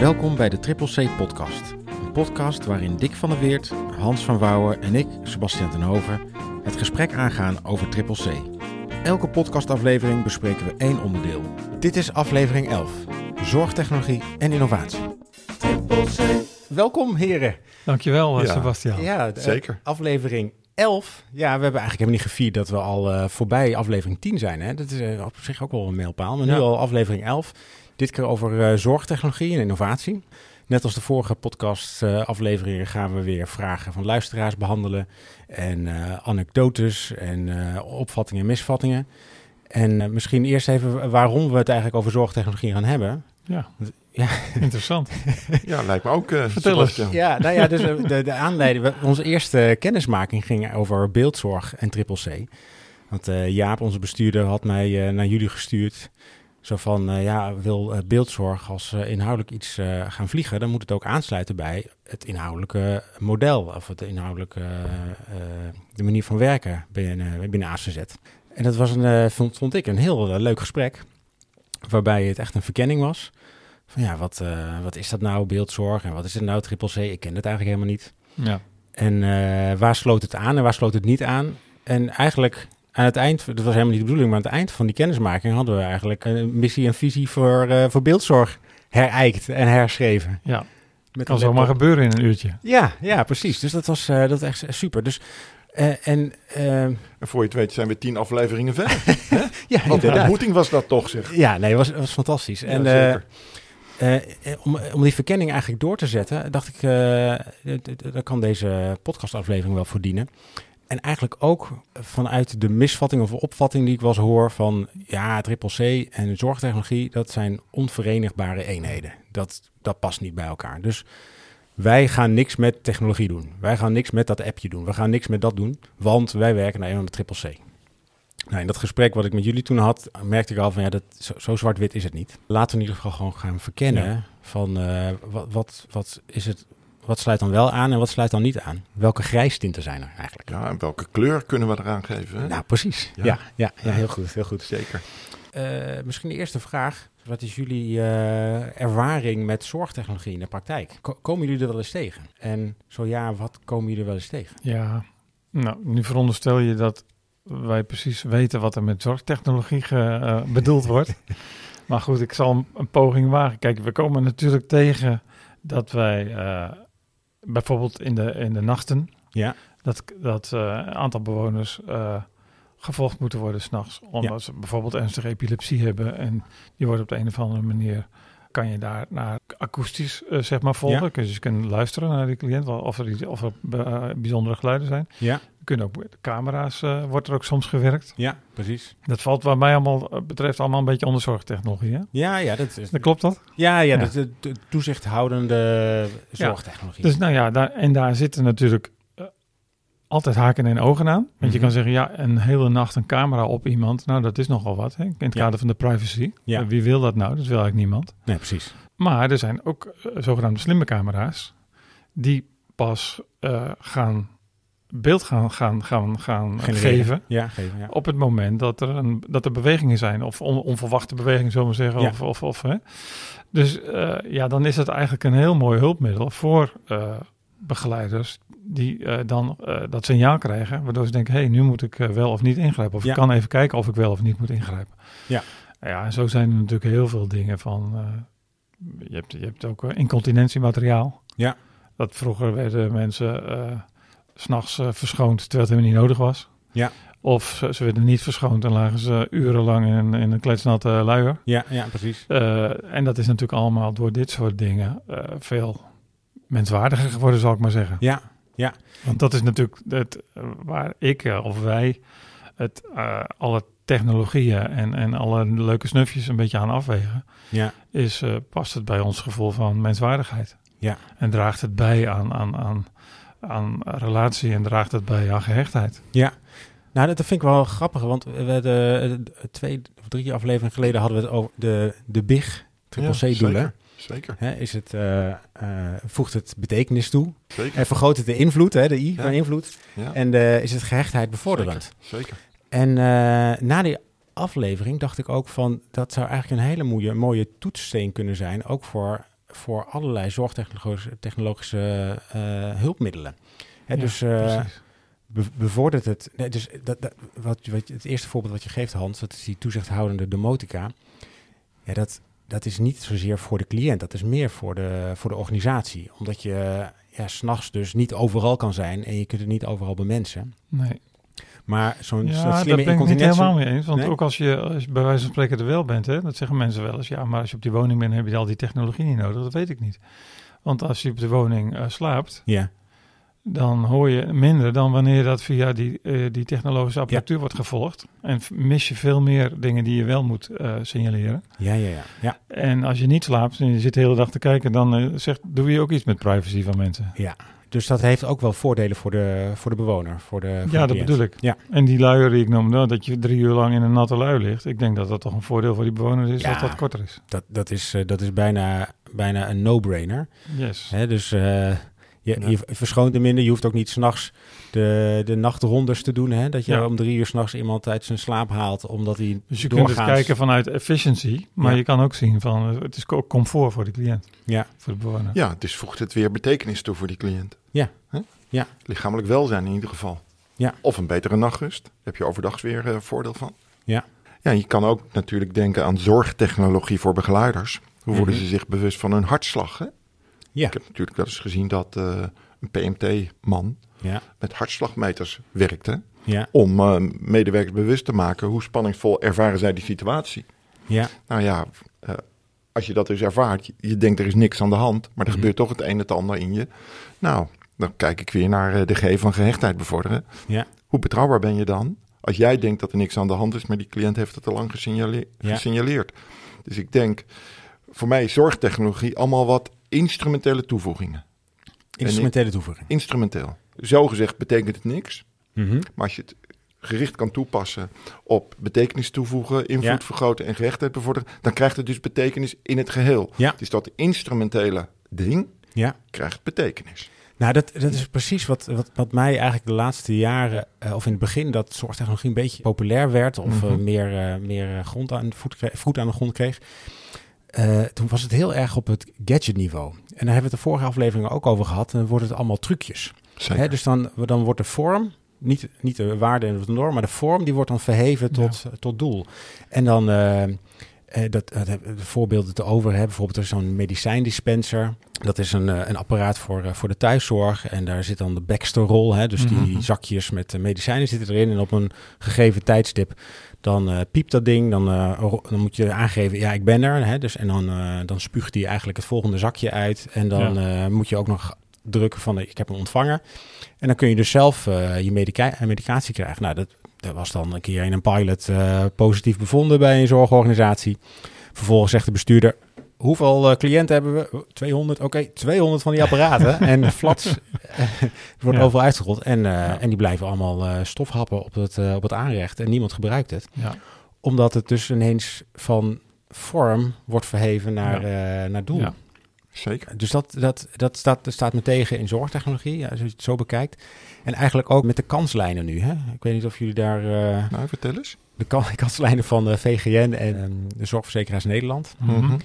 Welkom bij de Triple C Podcast. Een podcast waarin Dick van der Weert, Hans van Wouwen en ik, Sebastian ten Hoven, het gesprek aangaan over Triple C. Elke podcastaflevering bespreken we één onderdeel. Dit is aflevering 11: Zorgtechnologie en innovatie. Triple C. Welkom, heren. Dankjewel, eh, Ja. Sebastian. Ja, de- Zeker. aflevering 11. Ja, we hebben eigenlijk helemaal niet gevierd dat we al eh, voorbij aflevering 10 zijn. Hè? Dat is eh, op zich ook wel een mijlpaal. Maar nu al aflevering 11. Dit keer over eh, zorgtechnologie en innovatie. Net als de vorige podcast eh, afleveringen gaan we weer vragen van luisteraars behandelen. En eh, anekdotes en eh, opvattingen en misvattingen. En eh, misschien eerst even waarom we het eigenlijk over zorgtechnologie gaan hebben. Ja, Ja. interessant. Ja, lijkt me ook. eh Vertel eens. Ja, nou ja, dus de, de aanleiding. Onze eerste kennismaking ging over beeldzorg en triple C. Want eh, Jaap, onze bestuurder, had mij eh, naar jullie gestuurd. Zo van, eh, ja, wil eh, beeldzorg als eh, inhoudelijk iets gaan vliegen, dan moet het ook aansluiten bij het inhoudelijke model. Of het inhoudelijke, de manier van werken binnen, binnen ACZ. En dat was een, vond, vond ik een heel leuk gesprek. Waarbij het echt een verkenning was. Van ja, wat, wat is dat nou, beeldzorg? En wat is het nou, triple C? Ik ken het eigenlijk helemaal niet. Ja, En waar sloot het aan en waar sloot het niet aan? En eigenlijk aan het eind, dat was helemaal niet de bedoeling, maar aan het eind van die kennismaking hadden we eigenlijk een missie en visie voor, eh, voor beeldzorg herijkt en herschreven. ja. Met kan zomaar gebeuren in een uurtje. Ja, ja, precies. Dus dat was, eh, dat was echt super. Dus, eh, en eh, En voor je het weet zijn we tien afleveringen verder. ja, Wat een ontmoeting was dat toch, zeg. Ja, nee, was, was fantastisch. Ja, en eh, zeker. Eh, eh, om, om die verkenning eigenlijk door te zetten, dacht ik, eh, d- d- daar kan deze podcastaflevering wel voor dienen. En eigenlijk ook vanuit de misvatting of opvatting die ik eens hoor van, ja, triple C en zorgtechnologie, dat zijn onverenigbare eenheden. Dat, dat past niet bij elkaar. Dus wij gaan niks met technologie doen. Wij gaan niks met dat appje doen. We gaan niks met dat doen, want wij werken nou eenmaal met triple C. Nou, in dat gesprek wat ik met jullie toen had, merkte ik al van ja, dat, zo, zo zwart-wit is het niet. Laten we in ieder geval gewoon gaan verkennen Ja. van eh, wat, wat, wat is het, wat sluit dan wel aan en wat sluit dan niet aan? Welke grijstinten zijn er eigenlijk? Ja, en welke kleur kunnen we eraan geven? hè? Nou, precies. Ja, Ja. ja, ja, heel goed, heel goed. Zeker. Eh, misschien de eerste vraag. Wat is jullie eh, ervaring met zorgtechnologie in de praktijk? Ko- komen jullie er wel eens tegen? En zo ja, wat komen jullie er wel eens tegen? Ja, nou, nu veronderstel je dat wij precies weten wat er met zorgtechnologie ge- eh, bedoeld wordt. maar goed, ik zal een, een poging wagen. Kijk, we komen natuurlijk tegen dat wij eh, bijvoorbeeld in de, in de nachten, Ja, dat, dat eh, een aantal bewoners eh, gevolgd moeten worden s'nachts. Omdat ze bijvoorbeeld ernstige epilepsie hebben. En die wordt op de een of andere manier, kan je daar naar akoestisch eh, zeg maar volgen. Ja. Dus je kunt luisteren naar die cliënt, wel of er, iets- of er bijzondere geluiden zijn. ja, kunnen ook camera's, eh, wordt er ook soms gewerkt. ja, precies. Dat valt wat mij allemaal eh, betreft allemaal een beetje onder zorgtechnologie. Hè? Ja, ja, dat is, Dat klopt dat? ja, ja, Ja. dat is de, de toezichthoudende zorgtechnologie. Dus nou ja, daar, en daar zitten natuurlijk eh, altijd haken en ogen aan. Want je Mhm. kan zeggen, ja, een hele nacht een camera op iemand. Nou, dat is nogal wat, hè? in het Ja. kader van de privacy. Ja. Wie wil dat nou? Dat wil eigenlijk niemand. Nee, precies. Maar er zijn ook zogenaamde slimme camera's... die pas gaan beeld gaan, gaan, gaan, gaan Genereren. geven... Ja, geven, ja. op het moment dat er, een, dat er bewegingen zijn. Of on- onverwachte bewegingen, zullen we zeggen. Ja. Of, of, of, hè? Dus eh, ja, dan is het eigenlijk een heel mooi hulpmiddel voor eh, begeleiders... die eh, dan dat signaal krijgen... waardoor ze denken, hé, hey, nu moet ik wel of niet ingrijpen. Of ik kan even kijken of ik wel of niet moet ingrijpen. Ja. Ja, en zo zijn er natuurlijk heel veel dingen van... je, hebt, je hebt ook incontinentiemateriaal. Ja. Dat vroeger werden mensen s'nachts eh, verschoond terwijl het helemaal niet nodig was. Ja. Of ze, ze werden niet verschoond en lagen ze urenlang in, in een kletsnatte luier. Ja, ja, precies. Eh, en dat is natuurlijk allemaal door dit soort dingen eh, veel menswaardiger geworden, zal ik maar zeggen. Ja, Want dat is natuurlijk het, eh, waar ik eh, of wij het, eh, alle technologieën en, en alle leuke snufjes een beetje aan afwegen. ja, Is eh, past het bij ons gevoel van menswaardigheid. Ja. En draagt het bij aan, aan, aan, aan relatie en draagt het bij aan gehechtheid. ja. Nou, dat vind ik wel grappig, want we hadden eh, twee of drie afleveringen geleden hadden we het over de, de BIG, triple Ja, C-doelen. Zeker. Hè, is het, eh, eh, voegt het betekenis toe Zeker. en vergroot het de invloed, hè, de I Ja. van invloed. Ja, En is het gehechtheid bevorderend. zeker. En eh, na die aflevering dacht ik ook van, dat zou eigenlijk een hele mooie, mooie toetssteen kunnen zijn, ook voor voor allerlei zorgtechnologische technologische, eh, hulpmiddelen. Hè, Ja, dus eh, be- bevordert het. Nee, dus dat, dat, wat, wat, het eerste voorbeeld wat je geeft, Hans, dat is die toezichthoudende domotica. Ja, dat, dat is niet zozeer voor de cliënt, dat is meer voor de, voor de organisatie. Omdat je ja, s'nachts dus niet overal kan zijn en je kunt het niet overal bemensen. Nee. Maar zo'n Ja, zo'n daar slimme ben ik niet helemaal mee eens. Want Nee? ook als je, als je bij wijze van spreken er wel bent, hè, dat zeggen mensen wel eens. Ja, maar als je op die woning bent, heb je al die technologie niet nodig. Dat weet ik niet. Want als je op de woning eh, slaapt, Ja, dan hoor je minder dan wanneer dat via die, eh, die technologische apparatuur wordt gevolgd. En mis je veel meer dingen die je wel moet eh, signaleren. ja, ja, ja. ja. En als je niet slaapt en je zit de hele dag te kijken, dan zegt, doe je ook iets met privacy van mensen. ja. Dus dat heeft ook wel voordelen voor de, voor de bewoner. Voor de, voor Ja, de dat bedoel ik. Ja. En die luier die ik noemde, dat je drie uur lang in een natte lui ligt. Ik denk dat dat toch een voordeel voor die bewoners is, Ja. dat dat korter is. Dat, dat is, eh, dat is bijna, bijna een no-brainer. Yes. Hè, dus eh, je, Ja. je verschoont er minder. Je hoeft ook niet s'nachts de, de nachtrondes te doen. Hè? Dat je Ja. om drie uur s'nachts iemand uit zijn slaap haalt. Omdat hij Dus je kunt het kijken vanuit efficiency, maar Ja. je kan ook zien van eh, het is ook comfort voor de cliënt, Ja, voor de bewoner. Ja, dus voegt het weer betekenis toe voor die cliënt. Ja. Hè? Ja. Lichamelijk welzijn in ieder geval. Ja. Of een betere nachtrust. Daar heb je overdags weer eh, voordeel van. Ja. Ja, je kan ook natuurlijk denken aan zorgtechnologie voor begeleiders. Hoe worden Mhm. ze zich bewust van hun hartslag? Hè? Ja, Ik heb natuurlijk wel eens gezien dat eh, een PMT-man ja, met hartslagmeters werkte. ja, Om eh, medewerkers bewust te maken hoe spanningsvol ervaren zij die situatie. ja, Nou ja, eh, als je dat dus ervaart, je, je denkt er is niks aan de hand, maar er Mhm. gebeurt toch het een en het ander in je. Nou, dan kijk ik weer naar de G van gehechtheid bevorderen. ja, Hoe betrouwbaar ben je dan? Als jij denkt dat er niks aan de hand is, maar die cliënt heeft het al lang gesignale- Ja. gesignaleerd. Dus ik denk, voor mij is zorgtechnologie allemaal wat instrumentele toevoegingen. instrumentele toevoeging. Instrumenteel. Zo gezegd betekent het niks, Mhm. maar als je het gericht kan toepassen op betekenis toevoegen, invloed Ja. vergroten en gehechtheid bevorderen, dan krijgt het dus betekenis in het geheel. Ja. Dus dat instrumentele ding Ja. krijgt betekenis. Nou, dat, dat is precies wat, wat, wat mij eigenlijk de laatste jaren, eh, of in het begin, dat zorgtechnologie een beetje populair werd, of Mhm. meer, eh, meer eh, grond aan voet, voet aan de grond kreeg. Eh, toen was het heel erg op het gadgetniveau. En daar hebben we het de vorige afleveringen ook over gehad. En dan wordt het allemaal trucjes. Zeker. Hè, dus dan, dan wordt de vorm, niet, niet de waarde en de norm, maar de vorm, die wordt dan verheven tot, tot doel. En dan, eh, eh, dat, dat hebben we de voorbeelden te over hebben. Bijvoorbeeld er is zo'n medicijndispenser. Dat is een, een apparaat voor, voor de thuiszorg. En daar zit dan de Baxter-rol. Hè, dus die Mhm. zakjes met medicijnen zitten erin. En op een gegeven tijdstip dan eh, piept dat ding. Dan, eh, dan moet je aangeven, ja, ik ben er. Hè, dus, en dan, eh, dan spuugt hij eigenlijk het volgende zakje uit. En dan moet je ook nog drukken van, ik heb hem ontvangen. En dan kun je dus zelf je medica- medicatie krijgen. Nou, dat, dat was dan een keer in een pilot positief bevonden bij een zorgorganisatie. Vervolgens zegt de bestuurder, hoeveel eh, cliënten hebben we? Oh, 200, oké, 200 van die apparaten. en flats, eh, wordt Ja. overal uitgerold. En, eh, Ja. en die blijven allemaal eh, stofhappen op het, eh, op het aanrecht. En niemand gebruikt het. Ja. Omdat het dus ineens van vorm wordt verheven naar, eh, naar doel. Ja. Zeker. Dus dat, dat, dat, staat, dat staat me tegen in zorgtechnologie, ja, als je het zo bekijkt. En eigenlijk ook met de kanslijnen nu. Hè? Ik weet niet of jullie daar eh, Nou, vertel eens. de kan- kanslijnen van de VGN en ehm, de Zorgverzekeraars Nederland. Mhm.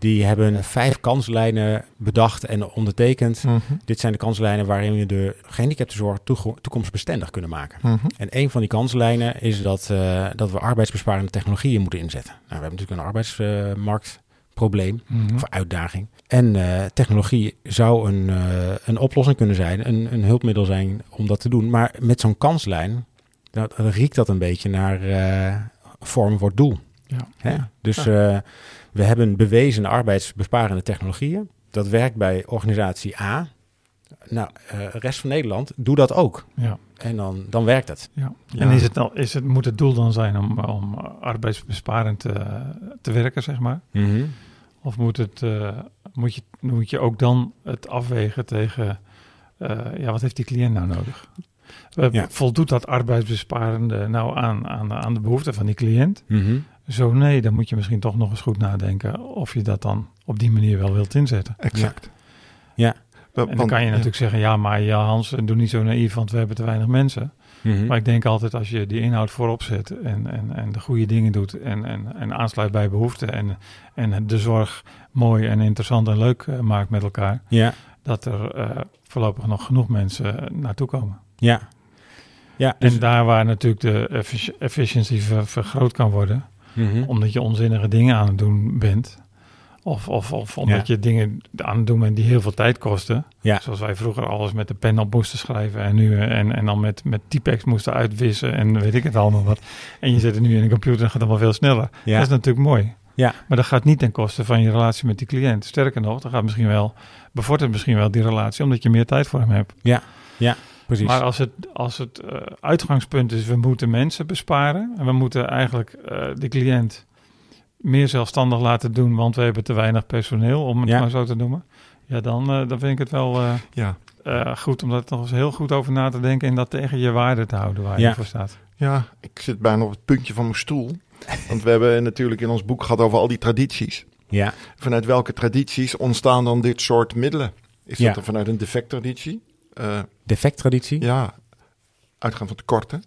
Die hebben vijf kanslijnen bedacht en ondertekend. Mhm. Dit zijn de kanslijnen waarin we de gehandicaptenzorg toekomstbestendig kunnen maken. Mhm. En een van die kanslijnen is dat, eh, dat we arbeidsbesparende technologieën moeten inzetten. Nou, we hebben natuurlijk een arbeidsmarktprobleem Mhm. of uitdaging. En eh, technologie zou een, eh, een oplossing kunnen zijn, een, een hulpmiddel zijn om dat te doen. Maar met zo'n kanslijn, dat, dan riekt dat een beetje naar vorm wordt doel. Ja. Hè? Ja. Dus we hebben bewezen arbeidsbesparende technologieën. Dat werkt bij organisatie A. Nou, eh, de rest van Nederland, doe dat ook. Ja. En dan, dan werkt het. Ja. Ja. En is het dan, is het, moet het doel dan zijn om, om arbeidsbesparend te, te werken, zeg maar? Of moet, het, eh, moet, je, moet je ook dan het afwegen tegen, eh, ja, wat heeft die cliënt nou nodig? Eh, Ja. Voldoet dat arbeidsbesparende nou aan, aan, aan de behoeften van die cliënt? Mhm. Zo nee, dan moet je misschien toch nog eens goed nadenken of je dat dan op die manier wel wilt inzetten. Exact. Ja. En dan want- kan je natuurlijk zeggen, ja, maar ja, Hans, doe niet zo naïef, want we hebben te weinig mensen. Mhm. Maar ik denk altijd als je die inhoud voorop zet en, en, en de goede dingen doet en, en, en aansluit bij behoeften en, en de zorg mooi en interessant en leuk eh, maakt met elkaar, Ja, dat er eh, voorlopig nog genoeg mensen eh, naartoe komen. ja. Ja, dus, En daar waar natuurlijk de effici- efficiëntie ver- vergroot kan worden, Mhm. omdat je onzinnige dingen aan het doen bent. Of, of, of omdat Ja. je dingen aan het doen bent die heel veel tijd kosten. Ja. Zoals wij vroeger alles met de pen op moesten schrijven. En, nu, en, en dan met, met typex moesten uitwissen en weet ik het allemaal wat. En je zet het nu in een computer en gaat allemaal veel sneller. ja. Dat is natuurlijk mooi. Ja. Maar dat gaat niet ten koste van je relatie met die cliënt. Sterker nog, dat gaat misschien wel, bevordert misschien wel die relatie, omdat je meer tijd voor hem hebt. Precies. Maar als het, als het eh, uitgangspunt is, we moeten mensen besparen. En we moeten eigenlijk eh, de cliënt meer zelfstandig laten doen, want we hebben te weinig personeel, om het Ja. maar zo te noemen. Ja, dan, eh, dan vind ik het wel eh, ja, eh, goed om daar nog eens heel goed over na te denken en dat tegen je waarde te houden waar Ja. je voor staat. ja, ik zit bijna op het puntje van mijn stoel. Want we hebben natuurlijk in ons boek gehad over al die tradities. ja, Vanuit welke tradities ontstaan dan dit soort middelen? Is Ja. dat er vanuit een defecttraditie? Eh defecttraditie. ja, uitgaan van tekorten,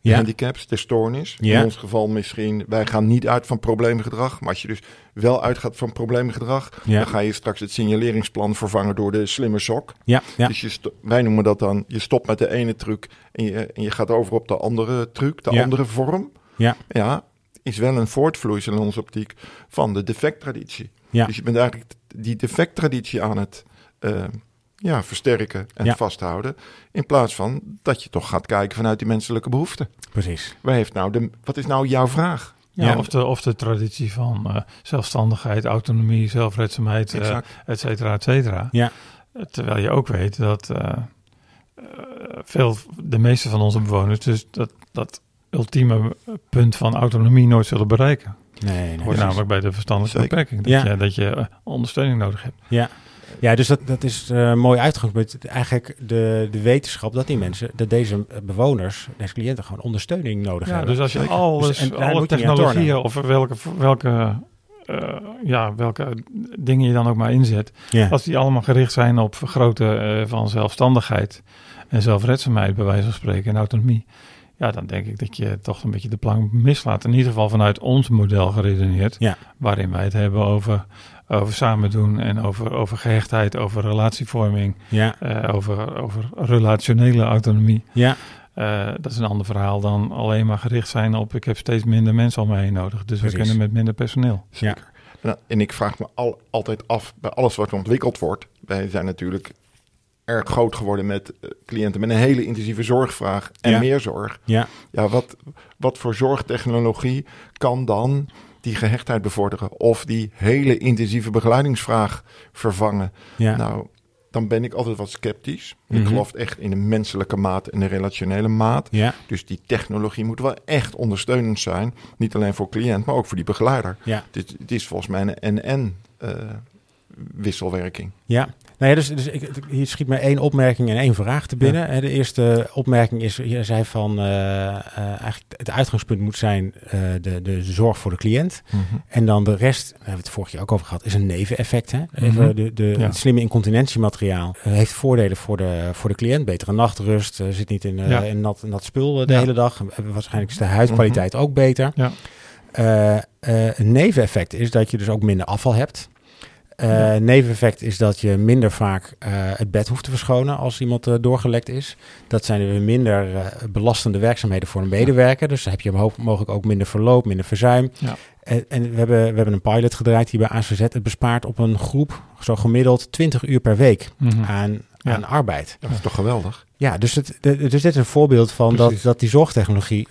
de Ja. handicaps, de stoornis. Ja. In ons geval misschien, wij gaan niet uit van probleemgedrag. Maar als je dus wel uitgaat van probleemgedrag, Ja, dan ga je straks het signaleringsplan vervangen door de slimme sok. ja. Dus je wij noemen dat dan, je stopt met de ene truc en je, en je gaat over op de andere truc, de andere vorm. Ja. Ja, is wel een voortvloeisel in onze optiek van de defecttraditie. Ja. Dus je bent eigenlijk die defecttraditie aan het eh, ja, versterken en Ja. vasthouden. In plaats van dat je toch gaat kijken vanuit die menselijke behoeften. precies. Waar heeft nou de, wat is nou jouw vraag? Ja, Ja. Of, de, of de traditie van eh, zelfstandigheid, autonomie, zelfredzaamheid, eh Exact. et cetera, et cetera. Ja. Terwijl je ook weet dat eh, eh, veel, de meeste van onze bewoners dus dat, dat ultieme punt van autonomie nooit zullen bereiken. Nee, nee. Hoort namelijk bij de verstandelijke beperking. Dat Ja. je, dat je ondersteuning nodig hebt. Ja. Ja, dus dat, dat is eh, een mooi uitgangspunt. Eigenlijk de, de wetenschap dat die mensen, dat deze bewoners, deze cliënten gewoon ondersteuning nodig Ja, hebben. dus als je alles, Dus- en alle technologieën of welke, welke, eh, ja, welke dingen je dan ook maar inzet, ja. als die allemaal gericht zijn op vergroten eh, van zelfstandigheid en zelfredzaamheid, bij wijze van spreken, en autonomie, ja, dan denk ik dat je toch een beetje de plank mislaat. In ieder geval vanuit ons model geredeneerd, Ja. waarin wij het hebben over, over samen doen en over, over gehechtheid, over relatievorming, ja, eh, over, over relationele autonomie. ja, Eh, dat is een ander verhaal dan alleen maar gericht zijn op ik heb steeds minder mensen om me heen nodig. Dus Precies. we kunnen met minder personeel. Zeker. Nou, en ik vraag me al, altijd af bij alles wat ontwikkeld wordt. Wij zijn natuurlijk erg groot geworden met eh, cliënten met een hele intensieve zorgvraag en Ja. meer zorg. ja, Ja, wat, wat voor zorgtechnologie kan dan die gehechtheid bevorderen of die hele intensieve begeleidingsvraag vervangen? ja. Nou, dan ben ik altijd wat sceptisch. Ik Mhm. geloof echt in de menselijke maat en de relationele maat. ja, Dus die technologie moet wel echt ondersteunend zijn. Niet alleen voor cliënt, maar ook voor die begeleider. ja. Het, het is volgens mij een en-en eh, wisselwerking. Ja, nou ja, dus, dus ik, hier schiet me één opmerking en één vraag te binnen. De eerste opmerking is, je zei van, eh, eh, eigenlijk het uitgangspunt moet zijn eh, de, de zorg voor de cliënt. En dan de rest, daar hebben we het vorig jaar ook over gehad, is een neveneffect. Hè? Even Mhm. de, de, Ja. Het slimme incontinentiemateriaal heeft voordelen voor de, voor de cliënt. Betere nachtrust, zit niet in, Ja. in nat, nat spul de hele dag. Waarschijnlijk is de huidkwaliteit ook beter. Ja. Een neveneffect is dat je dus ook minder afval hebt. Eh Ja. Neveneffect is dat je minder vaak eh, het bed hoeft te verschonen als iemand eh, doorgelekt is. Dat zijn weer minder eh, belastende werkzaamheden voor een medewerker. Dus dan heb je mogelijk ook minder verloop, minder verzuim. Ja. En, en we, hebben, we hebben een pilot gedraaid die bij ASVZ het bespaart op een groep zo gemiddeld 20 uur per week Mhm. aan, Ja. aan arbeid. Dat is toch geweldig? Ja, dus, het, de- dus dit is een voorbeeld van dat, Precies. dat die zorgtechnologie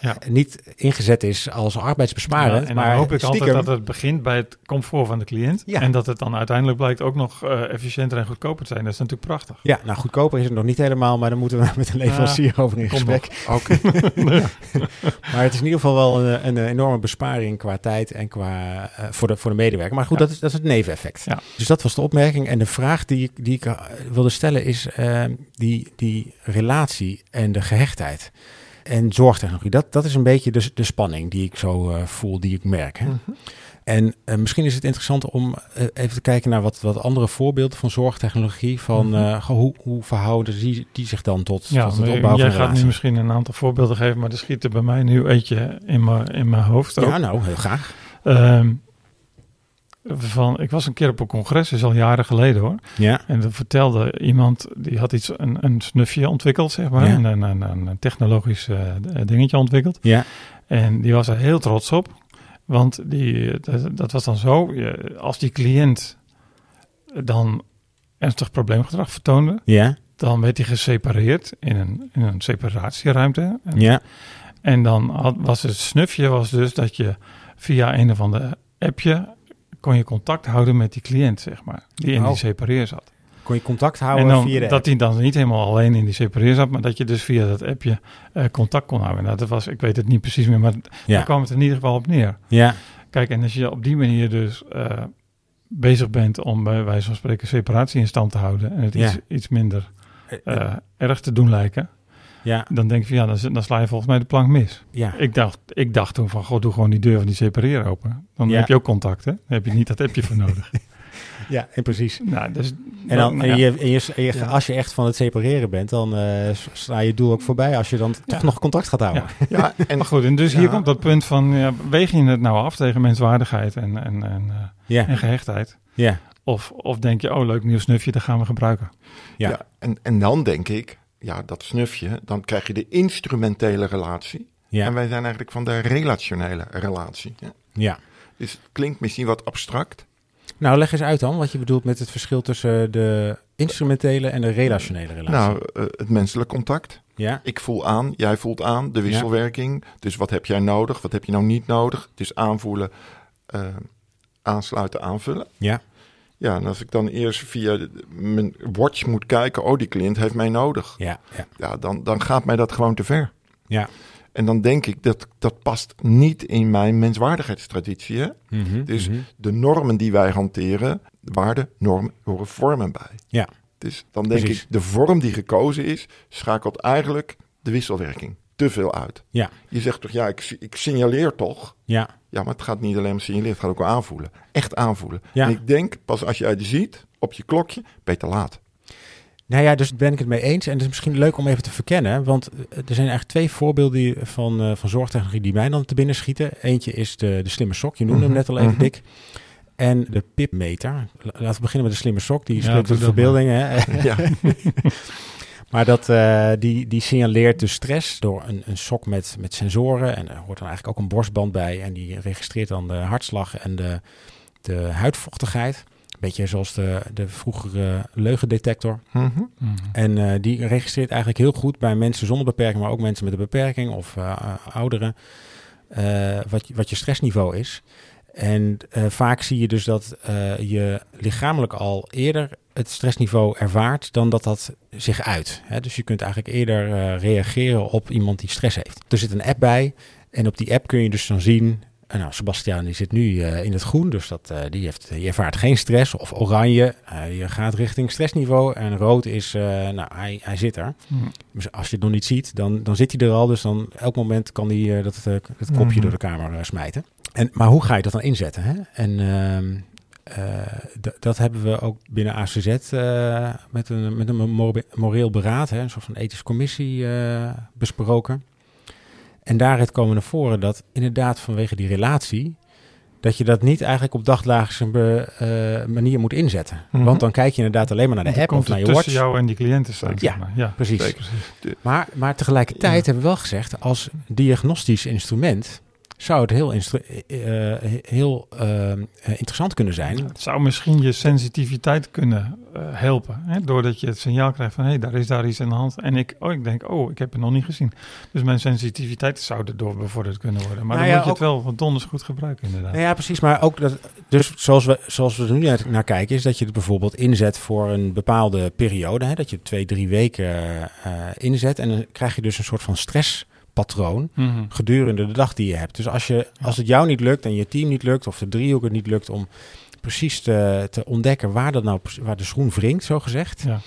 Ja. niet ingezet is als arbeidsbesparend. Ja, en maar dan hoop ik stiekem, altijd dat het begint bij het comfort van de cliënt. Ja. En dat het dan uiteindelijk blijkt ook nog eh, efficiënter en goedkoper te zijn. Dat is natuurlijk prachtig. Ja, nou goedkoper is het nog niet helemaal, maar dan moeten we met een leverancier over in gesprek. Oké. Maar het is in ieder geval wel een, een enorme besparing qua tijd en qua eh, voor, de, voor de medewerker. Maar goed, dat, is, dat is het neveneffect. Dus dat was de opmerking. En de vraag die, ik- die ik eh, wilde stellen is eh, die, die relatie en de gehechtheid. En zorgtechnologie, dat, dat is een beetje de, de spanning die ik zo eh, voel, die ik merk. Hè? Mhm. En uh, misschien is het interessant om uh, even te kijken naar wat, wat andere voorbeelden van zorgtechnologie. Van Mhm. uh, hoe, hoe verhouden die, die zich dan tot, Ja, tot het opbouwen jij van gaat nu misschien een aantal voorbeelden geven, maar er schiet er bij mij nu eentje in mijn in mijn hoofd. Ja, nou, heel graag. Ehm, van, ik was een keer op een congres, is al jaren geleden hoor. Ja, En dan vertelde iemand, die had iets, een, een snufje ontwikkeld, zeg maar. Ja. Een, een, technologisch eh, dingetje ontwikkeld. ja, En die was er heel trots op. Want die, dat, dat was dan zo, als die cliënt dan ernstig probleemgedrag vertoonde, ja, dan werd hij gesepareerd in een, in een separatieruimte. En, ja, en dan had, was het snufje was dus dat je via een of ander appje kon je contact houden met die cliënt, zeg maar, die in Oh. die separeer zat. Kon je contact houden en dan, via dat hij dan niet helemaal alleen in die separeer zat, maar dat je dus via dat appje eh, contact kon houden. Nou, dat was, ik weet het niet precies meer, maar daar Ja, kwam het in ieder geval op neer. ja, Kijk, en als je op die manier dus eh, bezig bent om bij wijze van spreken separatie in stand te houden en het Ja. iets, iets minder Eh, eh, erg te doen lijken, ja, dan denk je, ja, dan, dan sla je volgens mij de plank mis. ja. Ik dacht, ik dacht toen van, god, doe gewoon die deur van die separeer open. Dan Ja. heb je ook contact, hè? Dan heb je niet dat appje voor nodig. Ja, en precies. nou, dus, En, dan, nou en, ja. je, en, je, en je- als je echt van het separeren bent, dan eh, sla je doel ook voorbij als je dan toch nog contact gaat houden. Ja, en Maar goed, en dus hier komt dat punt van, ja, weeg je het nou af tegen menswaardigheid en, en, en, eh, Ja, en gehechtheid? ja, Of, of denk je, oh leuk nieuw snufje, dat gaan we gebruiken. Ja. Ja. en, en dan denk ik, ja, dat snufje, dan krijg je de instrumentele relatie. En ja, wij zijn eigenlijk van de relationele relatie. Ja. ja. Dus het klinkt misschien wat abstract. Nou, leg eens uit dan wat je bedoelt met het verschil tussen de instrumentele en de relationele relatie. Nou, eh, het menselijk contact. ja, Ik voel aan, jij voelt aan, de wisselwerking. Dus wat heb jij nodig, wat heb je nou niet nodig? Het is aanvoelen, eh, aansluiten, aanvullen. ja, Ja, en als ik dan eerst via de- mijn watch moet kijken, oh, die cliënt heeft mij nodig. ja, ja, Ja, dan, dan gaat mij dat gewoon te ver. ja. En dan denk ik, dat, dat past niet in mijn menswaardigheidstraditie. Hè? Mhm, Dus mhm. de normen die wij hanteren, waarden, normen, horen vormen bij. Ja. Dus dan denk Precies. ik, de vorm die gekozen is, schakelt eigenlijk de wisselwerking te veel uit. Ja. Je zegt toch, ja, ik, ik signaleer toch. ja, Ja, maar het gaat niet alleen om signaleren, het gaat ook wel aanvoelen. Echt aanvoelen. Ja. En ik denk, pas als je het ziet op je klokje, ben je te laat. Nou ja, dus ben ik het mee eens. En het is misschien leuk om even te verkennen. Want eh, er zijn eigenlijk twee voorbeelden die- van, eh, van zorgtechnologie die mij dan te binnen schieten. Eentje is de, de slimme sok. Je noemde hem Mhm, net al even, mhm. Dick. En de pipmeter. La- Laten we beginnen met de slimme sok. Die Ja, spreekt doe tot dat verbeelding. Hè? ja. Maar dat, eh, die, die signaleert dus stress door een, een sok met, met sensoren. En er hoort dan eigenlijk ook een borstband bij. En die registreert dan de hartslag en de, de huidvochtigheid. Beetje zoals de, de vroegere leugendetector. Mhm. Mhm. En eh, die registreert eigenlijk heel goed bij mensen zonder beperking, maar ook mensen met een beperking of eh, ouderen, eh, wat, je- wat je stressniveau is. En eh, vaak zie je dus dat eh, je lichamelijk al eerder het stressniveau ervaart dan dat dat zich uit. Hè? Dus je kunt eigenlijk eerder eh, reageren op iemand die stress heeft. Er zit een app bij en op die app kun je dus dan zien... eh, nou, Sebastiaan die zit nu eh, in het groen, dus dat, die, heeft, die ervaart geen stress. Of oranje, je gaat richting stressniveau. En rood is, nou, hij, hij zit er. Mhm. Dus als je het nog niet ziet, dan, dan zit hij er al. Dus dan elk moment kan hij dat, het kopje Mhm. door de kamer smijten. En, maar hoe ga je dat dan inzetten? Hè? En ehm, eh, dat hebben we ook binnen ACZ eh, met een, met een mor- moreel beraad, hè, een soort van ethische commissie eh, besproken. En daaruit komen naar voren dat inderdaad vanwege die relatie, dat je dat niet eigenlijk op dagdagelijkse be- eh, manier moet inzetten. Mhm. Want dan kijk je inderdaad alleen maar naar de Dan app of naar je tussen watch. jou en die cliënten staan. Ja. maar. ja. Precies. Zeker. Maar, maar tegelijkertijd hebben we wel gezegd, als diagnostisch instrument zou het heel, eh, eh, heel eh, interessant kunnen zijn. Het zou misschien je sensitiviteit kunnen helpen. Hè? Doordat je het signaal krijgt van, hé, hey, daar is daar iets aan de hand. En ik, oh, ik denk, oh, ik heb het nog niet gezien. Dus mijn sensitiviteit zou erdoor bevorderd kunnen worden. Maar Nou dan ja, moet je ook- het wel van donders goed gebruiken, inderdaad. Nou ja, precies. Maar ook dat, dus zoals we, zoals we er nu naar, kijken, is dat je het bijvoorbeeld inzet voor een bepaalde periode. Hè, dat je twee, drie weken inzet. En dan krijg je dus een soort van stresspatroon Mhm. gedurende de dag die je hebt. Dus als, je, als het jou niet lukt en je team niet lukt, of de driehoek het niet lukt om precies te, te ontdekken waar, dat nou, waar de schoen wringt, zo gezegd. Ja.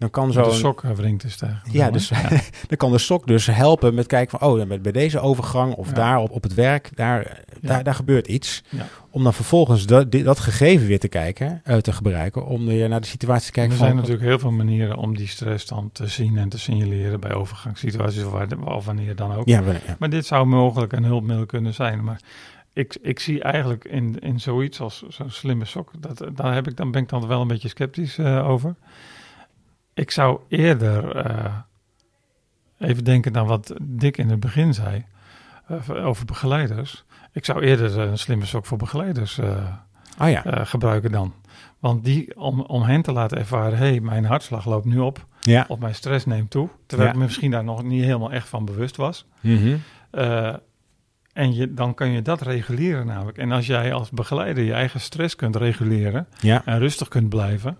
Dan kan De zo'n sok eh, wringt is tegen. Ja, dus dan kan de sok dus helpen met kijken van, oh, bij deze overgang of Ja. daar op, op het werk, daar, daar, daar gebeurt iets. Om dan vervolgens dat, dat gegeven weer te kijken, eh, te gebruiken, om weer naar de situatie te En kijken er van... zijn natuurlijk heel veel manieren om die stress dan te zien en te signaleren bij overgangssituaties of, waar, of wanneer dan ook. Ja. Maar dit zou mogelijk een hulpmiddel kunnen zijn. Maar ik, ik zie eigenlijk in, in zoiets als zo'n slimme sok, dat, daar, heb ik, dan ben ik dan wel een beetje sceptisch eh, over. Ik zou eerder eh, even denken aan wat Dick in het begin zei eh, over begeleiders. Ik zou eerder een slimme sok voor begeleiders eh, Oh ja, gebruiken dan. Want die, om, om hen te laten ervaren, hé, hey, mijn hartslag loopt nu op. ja. Of mijn stress neemt toe. Terwijl Ja. ik me misschien daar nog niet helemaal echt van bewust was. Mhm. En je, dan kan je dat reguleren namelijk. En als jij als begeleider je eigen stress kunt reguleren ja. en rustig kunt blijven,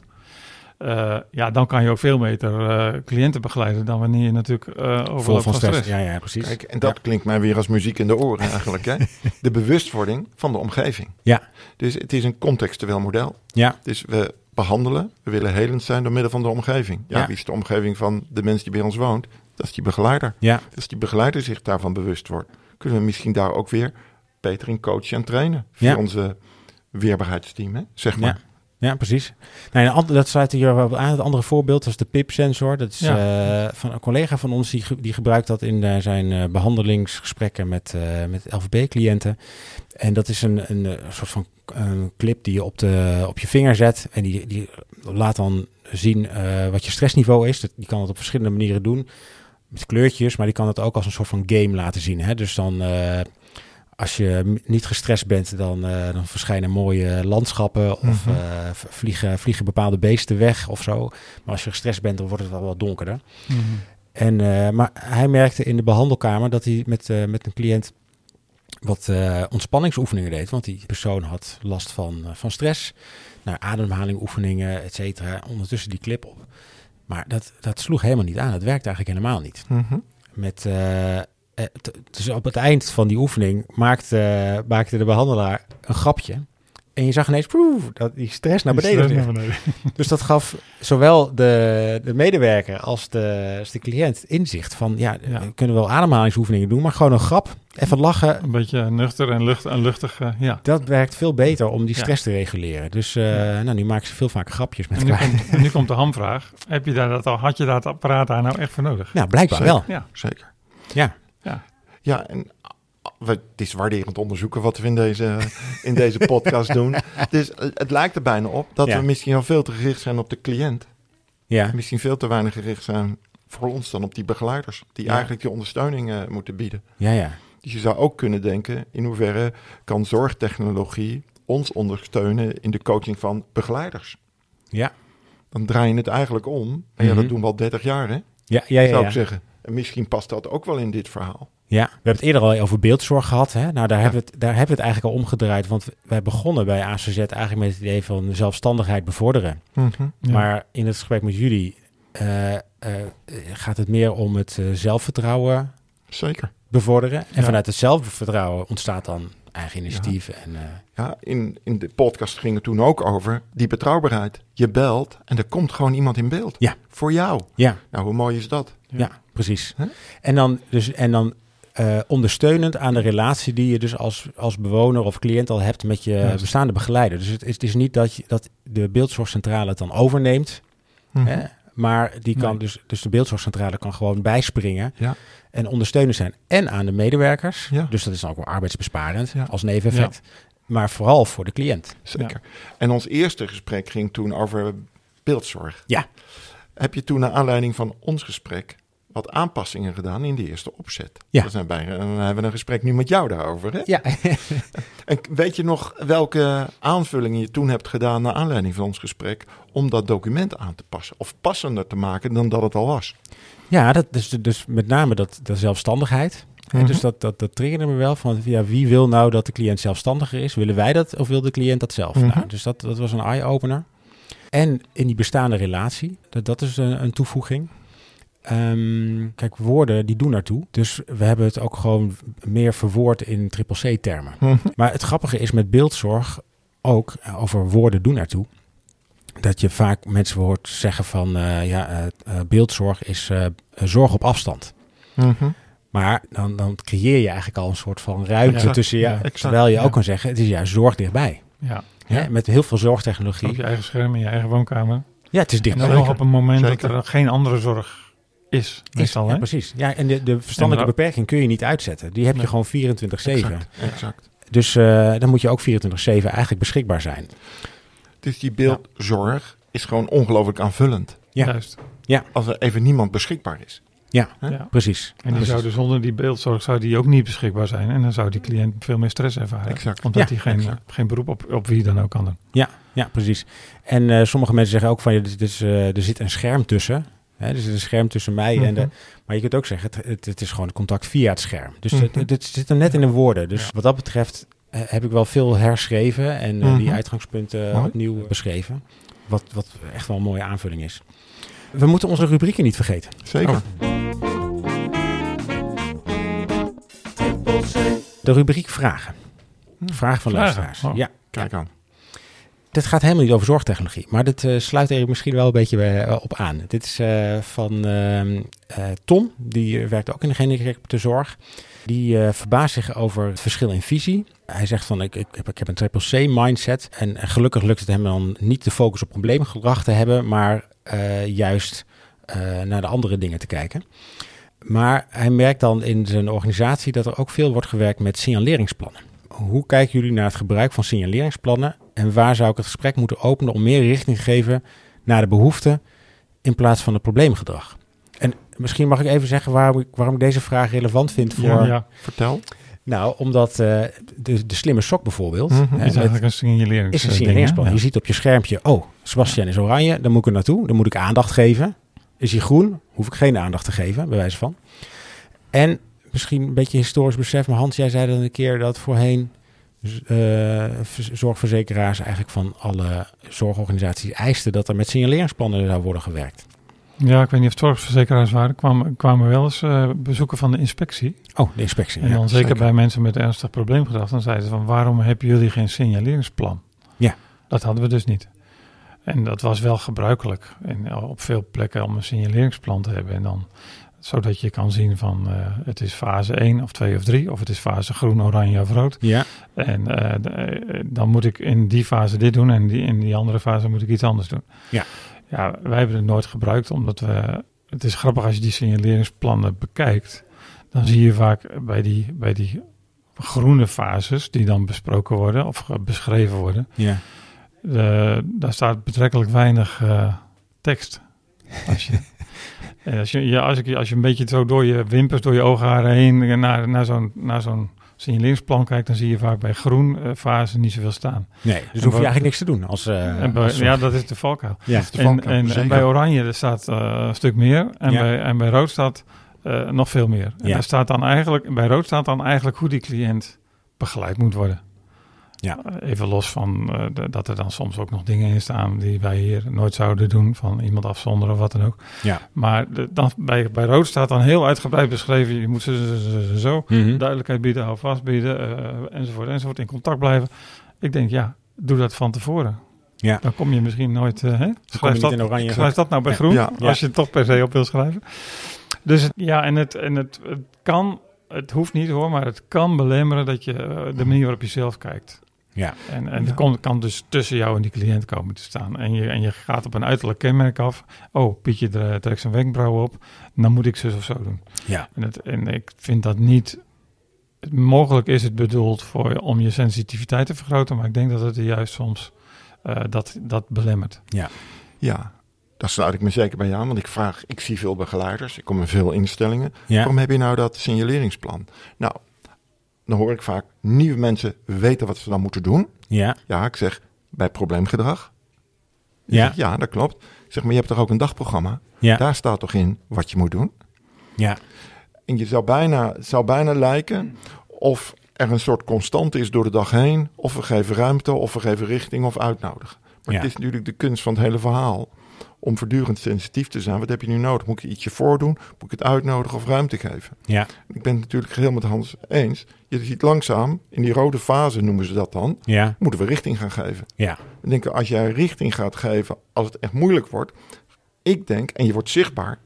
eh, ja, dan kan je ook veel beter eh, cliënten begeleiden dan wanneer je natuurlijk eh Vol overloopt van van stress. stress. Ja, ja, precies. Kijk, en dat klinkt mij weer als muziek in de oren eigenlijk. Hè? De bewustwording van de omgeving. Ja. Dus het is een contextueel model. Ja, Dus we behandelen, we willen helend zijn door middel van de omgeving. Ja, Ja. wie is de omgeving van de mens die bij ons woont? Dat is die begeleider. ja, Als die begeleider zich daarvan bewust wordt, kunnen we misschien daar ook weer beter in coachen en trainen. Via Ja. onze weerbaarheidsteam, hè? zeg ja. maar. Ja, precies. Nou, een ander, dat sluit hier wel aan. Het andere voorbeeld dat is de PIP-sensor. Dat is eh, van een collega van ons, die, die gebruikt dat in eh, zijn eh, behandelingsgesprekken met, met LVB-cliënten. En dat is een, een, soort van een clip die je op, de, op je vinger zet. En die, die laat dan zien wat je stressniveau is. Dat, die kan het op verschillende manieren doen. Met kleurtjes, maar die kan het ook als een soort van game laten zien. Hè? Dus dan... als je niet gestrest bent, dan, eh, dan verschijnen mooie landschappen of Mhm. eh, vliegen, vliegen bepaalde beesten weg of zo. Maar als je gestrest bent, dan wordt het wel wat donkerder. Mhm. En, eh, maar hij merkte in de behandelkamer dat hij met, met een cliënt wat ontspanningsoefeningen deed. Want die persoon had last van, van stress. Nou, ademhalingoefeningen, et cetera. Ondertussen die clip op. Maar dat, dat sloeg helemaal niet aan. Dat werkte eigenlijk helemaal niet Mhm. met. Dus op het eind van die oefening maakte, maakte de behandelaar een grapje. En je zag ineens poef, dat die stress naar beneden stress ging. naar beneden. Dus dat gaf zowel de, de medewerker als de, als de cliënt inzicht van... ja, Ja. we kunnen wel ademhalingsoefeningen doen, maar gewoon een grap. Even lachen, Een beetje nuchter en, lucht, en luchtig, eh, ja. dat werkt veel beter om die Ja. stress te reguleren. Dus eh, nou, nu maken ze veel vaker grapjes met En nu, elkaar. komt, nu komt de hamvraag. Heb je daar dat al, had je dat apparaat daar nou echt voor nodig? Nou, blijkbaar Zeker. wel. Ja, Zeker. Ja. Ja, en ah, we, het is waarderend onderzoeken wat we in deze, in deze podcast doen. Dus het lijkt er bijna op dat Ja. we misschien al veel te gericht zijn op de cliënt. Ja, Misschien veel te weinig gericht zijn voor ons dan op die begeleiders. Die Ja. eigenlijk die ondersteuning eh, moeten bieden. ja, ja. Dus je zou ook kunnen denken, in hoeverre kan zorgtechnologie ons ondersteunen in de coaching van begeleiders? Ja, Dan draai je het eigenlijk om. En ja, Mhm. dat doen we al 30 jaar, hè? ja, ja. ja, zou ja. ik zeggen. En misschien past dat ook wel in dit verhaal. Ja, we hebben het eerder al over beeldzorg gehad. Hè? Nou, daar, hebben we het, daar hebben we het eigenlijk al omgedraaid. Want wij begonnen bij ACZ eigenlijk met het idee van zelfstandigheid bevorderen. ja. Maar in het gesprek met jullie eh, eh, gaat het meer om het eh, zelfvertrouwen Zeker. bevorderen. En Ja. vanuit het zelfvertrouwen ontstaat dan eigen initiatief. En, eh, Ja, in, in de podcast ging het toen ook over die betrouwbaarheid. Je belt en er komt gewoon iemand in beeld. Ja. Voor jou. ja, Nou, hoe mooi is dat? ja, precies. Huh? En dan, dus, en dan eh, ondersteunend aan de relatie die je dus als, als bewoner of cliënt al hebt met je bestaande begeleider. Dus het is, het is niet dat, je, dat de beeldzorgcentrale het dan overneemt. Mhm. Hè? Maar die kan Nee. dus, dus de beeldzorgcentrale kan gewoon bijspringen Ja. en ondersteunend zijn. En aan de medewerkers. Ja. Dus dat is dan ook wel arbeidsbesparend Ja. als neveneffect. Maar vooral voor de cliënt. Zeker. En ons eerste gesprek ging toen over beeldzorg. Ja. Heb je toen naar aanleiding van ons gesprek wat aanpassingen gedaan in de eerste opzet? Ja. Dan, zijn dan hebben we een gesprek nu met jou daarover. Hè? Ja, En weet je nog welke aanvullingen je toen hebt gedaan naar aanleiding van ons gesprek om dat document aan te passen? Of passender te maken dan dat het al was? ja dat is dus met name dat, dat zelfstandigheid. Mhm. dus dat, dat, dat triggerde me wel van ja, wie wil nou dat de cliënt zelfstandiger is? Willen wij dat of wil de cliënt dat zelf? Mhm. nou, dus dat, dat was een eye-opener. En in die bestaande relatie, dat, dat is een, een toevoeging. Ehm, kijk, woorden die doen naartoe. Dus we hebben het ook gewoon meer verwoord in triple C-termen. Mhm. Maar het grappige is met beeldzorg ook eh, over woorden doen naartoe. dat je vaak mensen hoort zeggen van eh, ja, eh, beeldzorg is zorg op afstand. Mhm. Maar dan, dan creëer je eigenlijk al een soort van ruimte Exact. tussen je. Ja, exact. terwijl je Ja. ook kan zeggen, het is juist zorg dichtbij. Ja, Hè? Met heel veel zorgtechnologie. op je eigen scherm in je eigen woonkamer. Ja, het is En dichtbij. dan nog op een moment Zeker. dat er geen andere zorg is. Is, Meestal, ja, precies. Ja, en de, de verstandelijke En beperking kun je niet uitzetten. Die heb je gewoon 24-7. Exact, exact. Dus eh, dan moet je ook 24-7 eigenlijk beschikbaar zijn. Dus die beeldzorg is gewoon ongelooflijk aanvullend. Ja. Juist. Als er even niemand beschikbaar is. Ja? Ja. precies. En die Precies. zouden zonder die beeldzorg zou die ook niet beschikbaar zijn. En dan zou die cliënt veel meer stress ervaren. Exact. Omdat Ja, hij geen, exact. geen beroep op, op wie dan ook kan doen. Ja, precies. En eh, sommige mensen zeggen ook van, ja, dit is, eh, er zit een scherm tussen. Hè, er zit een scherm tussen mij en de... Mhm. Maar je kunt ook zeggen, het, het, het is gewoon contact via het scherm. Dus Mhm. het, het, het zit hem net in de woorden. Dus Ja. wat dat betreft eh, heb ik wel veel herschreven en eh, die Mhm. uitgangspunten Mooi. opnieuw beschreven. Wat, wat echt wel een mooie aanvulling is. We moeten onze rubrieken niet vergeten. Zeker. Oh. De rubriek vragen. Vragen van luisteraars. oh. Ja, Kijk aan. Dit gaat helemaal niet over zorgtechnologie, maar dit eh, sluit er misschien wel een beetje eh, op aan. Dit is eh, van ehm, eh, Tom, die werkt ook in de zorg. Die verbaast zich over het verschil in visie. Hij zegt van, ik, ik, heb, ik heb een triple C mindset en gelukkig lukt het hem dan niet de focus op probleemgedrag te hebben, maar juist naar de andere dingen te kijken. Maar hij merkt dan in zijn organisatie dat er ook veel wordt gewerkt met signaleringsplannen. Hoe kijken jullie naar het gebruik van signaleringsplannen en waar zou ik het gesprek moeten openen om meer richting te geven naar de behoeften in plaats van het probleemgedrag? En misschien mag ik even zeggen waarom ik, waarom ik deze vraag relevant vind voor. Ja, ja. Vertel. Nou, omdat eh, de, de slimme sok bijvoorbeeld. Hè, is met- eigenlijk een signalerings is een signaleringsplan. hè? Je ziet op je schermpje, oh, Sebastian is oranje, dan moet ik er naartoe. Dan moet ik aandacht geven. Is hij groen, hoef ik geen aandacht te geven, bij wijze van. En misschien een beetje historisch besef, maar Hans, jij zei dan een keer dat voorheen eh, zorgverzekeraars eigenlijk van alle zorgorganisaties eisten dat er met signaleringsplannen zou worden gewerkt. Ja, ik weet niet of het zorgverzekeraars waren. kwamen, kwamen wel eens eh, bezoeken van de inspectie. Oh, de inspectie. En ja. dan zeker, zeker. bij mensen met ernstig probleemgedrag. Dan zeiden ze van waarom hebben jullie geen signaleringsplan? Ja. Dat hadden we dus niet. En dat was wel gebruikelijk in, op veel plekken om een signaleringsplan te hebben. En dan zodat je kan zien van eh, het is fase 1 of 2 of 3. Of het is fase groen, oranje of rood. Ja, En eh, eh, dan moet ik in die fase dit doen en die, in die andere fase moet ik iets anders doen. Ja. Ja, wij hebben het nooit gebruikt omdat we... Het is grappig als je die signaleringsplannen bekijkt. Dan zie je vaak bij die, bij die groene fases die dan besproken worden of beschreven worden. ja. eh, daar staat betrekkelijk weinig tekst. Als je, en als, je, ja, als, ik, als je een beetje zo door je wimpers, door je oogharen heen naar, naar zo'n naar zo'n signaleringsplan kijkt, dan zie je vaak bij groen eh, fase niet zoveel staan. Nee, dus En hoef je eigenlijk niks te doen als, eh en bij- als ja, dat is de valkuil. ja. de En, valkuil, en, en zeker. bij oranje er staat eh, een stuk meer en, Ja. bij, en bij rood staat eh, nog veel meer. En Ja. daar staat dan eigenlijk, bij rood staat dan eigenlijk hoe die cliënt begeleid moet worden. Ja. Eh, Even los van eh, dat er dan soms ook nog dingen in staan die wij hier nooit zouden doen, van iemand afzonderen of wat dan ook. Ja. Maar de, dan, bij, bij rood staat dan heel uitgebreid beschreven, je moet zo, zo, zo, zo, zo Mhm. duidelijkheid bieden, houvast bieden, eh, enzovoort, enzovoort, in contact blijven. Ik denk, ja, doe dat van tevoren. Ja. Dan kom je misschien nooit, eh, hè? Schrijf dat, in oranje. schrijf dat nou bij groen, Ja. als je het toch per se op wil schrijven. Dus ja, en het, en het, het kan, het hoeft niet hoor, maar het kan belemmeren dat je de manier waarop je zelf kijkt. Ja. En, en Ja. het kon- kan dus tussen jou en die cliënt komen te staan. En je, en je gaat op een uiterlijk kenmerk af. Oh, Pietje trekt zijn wenkbrauwen op. Dan moet ik zus of zo doen. Ja. En, het, en ik vind dat niet... het- Mogelijk is het bedoeld voor, om je sensitiviteit te vergroten. Maar ik denk dat het er juist soms eh, dat, dat belemmert. Ja, daar sluit ik me zeker bij aan. Want ik vraag, ik zie veel begeleiders. Ik kom in veel instellingen. Ja. Waarom heb je nou dat signaleringsplan? Nou, dan hoor ik vaak, nieuwe mensen weten wat ze dan moeten doen. Ja. Ja, ik zeg, bij probleemgedrag. Je Ja. zegt, ja, dat klopt. Ik zeg, maar je hebt toch ook een dagprogramma? Ja. Daar staat toch in wat je moet doen? Ja. En je zou bijna, zou bijna lijken of er een soort constante is door de dag heen. Of we geven ruimte, of we geven richting of uitnodigen. Maar Ja. het is natuurlijk de kunst van het hele verhaal. Om voortdurend sensitief te zijn. Wat heb je nu nodig? Moet ik ietsje voordoen? Moet ik het uitnodigen of ruimte geven? Ja, Ik ben het natuurlijk geheel met Hans eens. Je ziet langzaam, in die rode fase noemen ze dat dan, ja, moeten we richting gaan geven. ja. Ik denk, als jij richting gaat geven, als het echt moeilijk wordt, ik denk, en je wordt zichtbaar,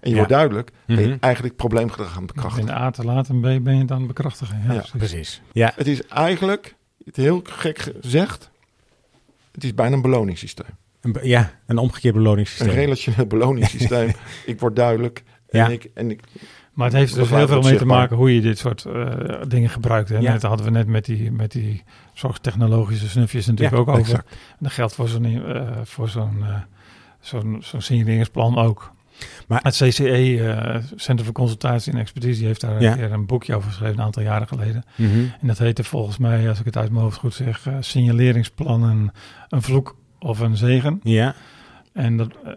en je Ja. wordt duidelijk, ben je Mhm. eigenlijk probleemgedrag aan het bekrachtigen. In A te laat en B ben je dan bekrachtigen. Ja, Ja, precies. Precies. Ja, Het is eigenlijk, het heel gek gezegd, het is bijna een beloningssysteem. Een, be- ja, een omgekeerd Een beloningssysteem. relationeel beloningssysteem. ik word duidelijk en, Ja. ik, en ik, Maar het heeft dus heel veel mee te maken hoe je dit soort eh, dingen gebruikt. Hè? Ja. Net hadden we net met die, met die zorgtechnologische snufjes natuurlijk Ja, ook over. exact. Dat geldt voor zo'n eh, voor zo'n eh, zo'n zo'n signaleringsplan ook. Maar- het CCE, eh, Centrum voor Consultatie en Expertise, die heeft daar Ja. een keer een boekje over geschreven, een aantal jaren geleden. Mhm. En dat heette volgens mij, als ik het uit mijn hoofd goed zeg, eh, signaleringsplannen, een vloek of een zegen. Ja, En dat, eh,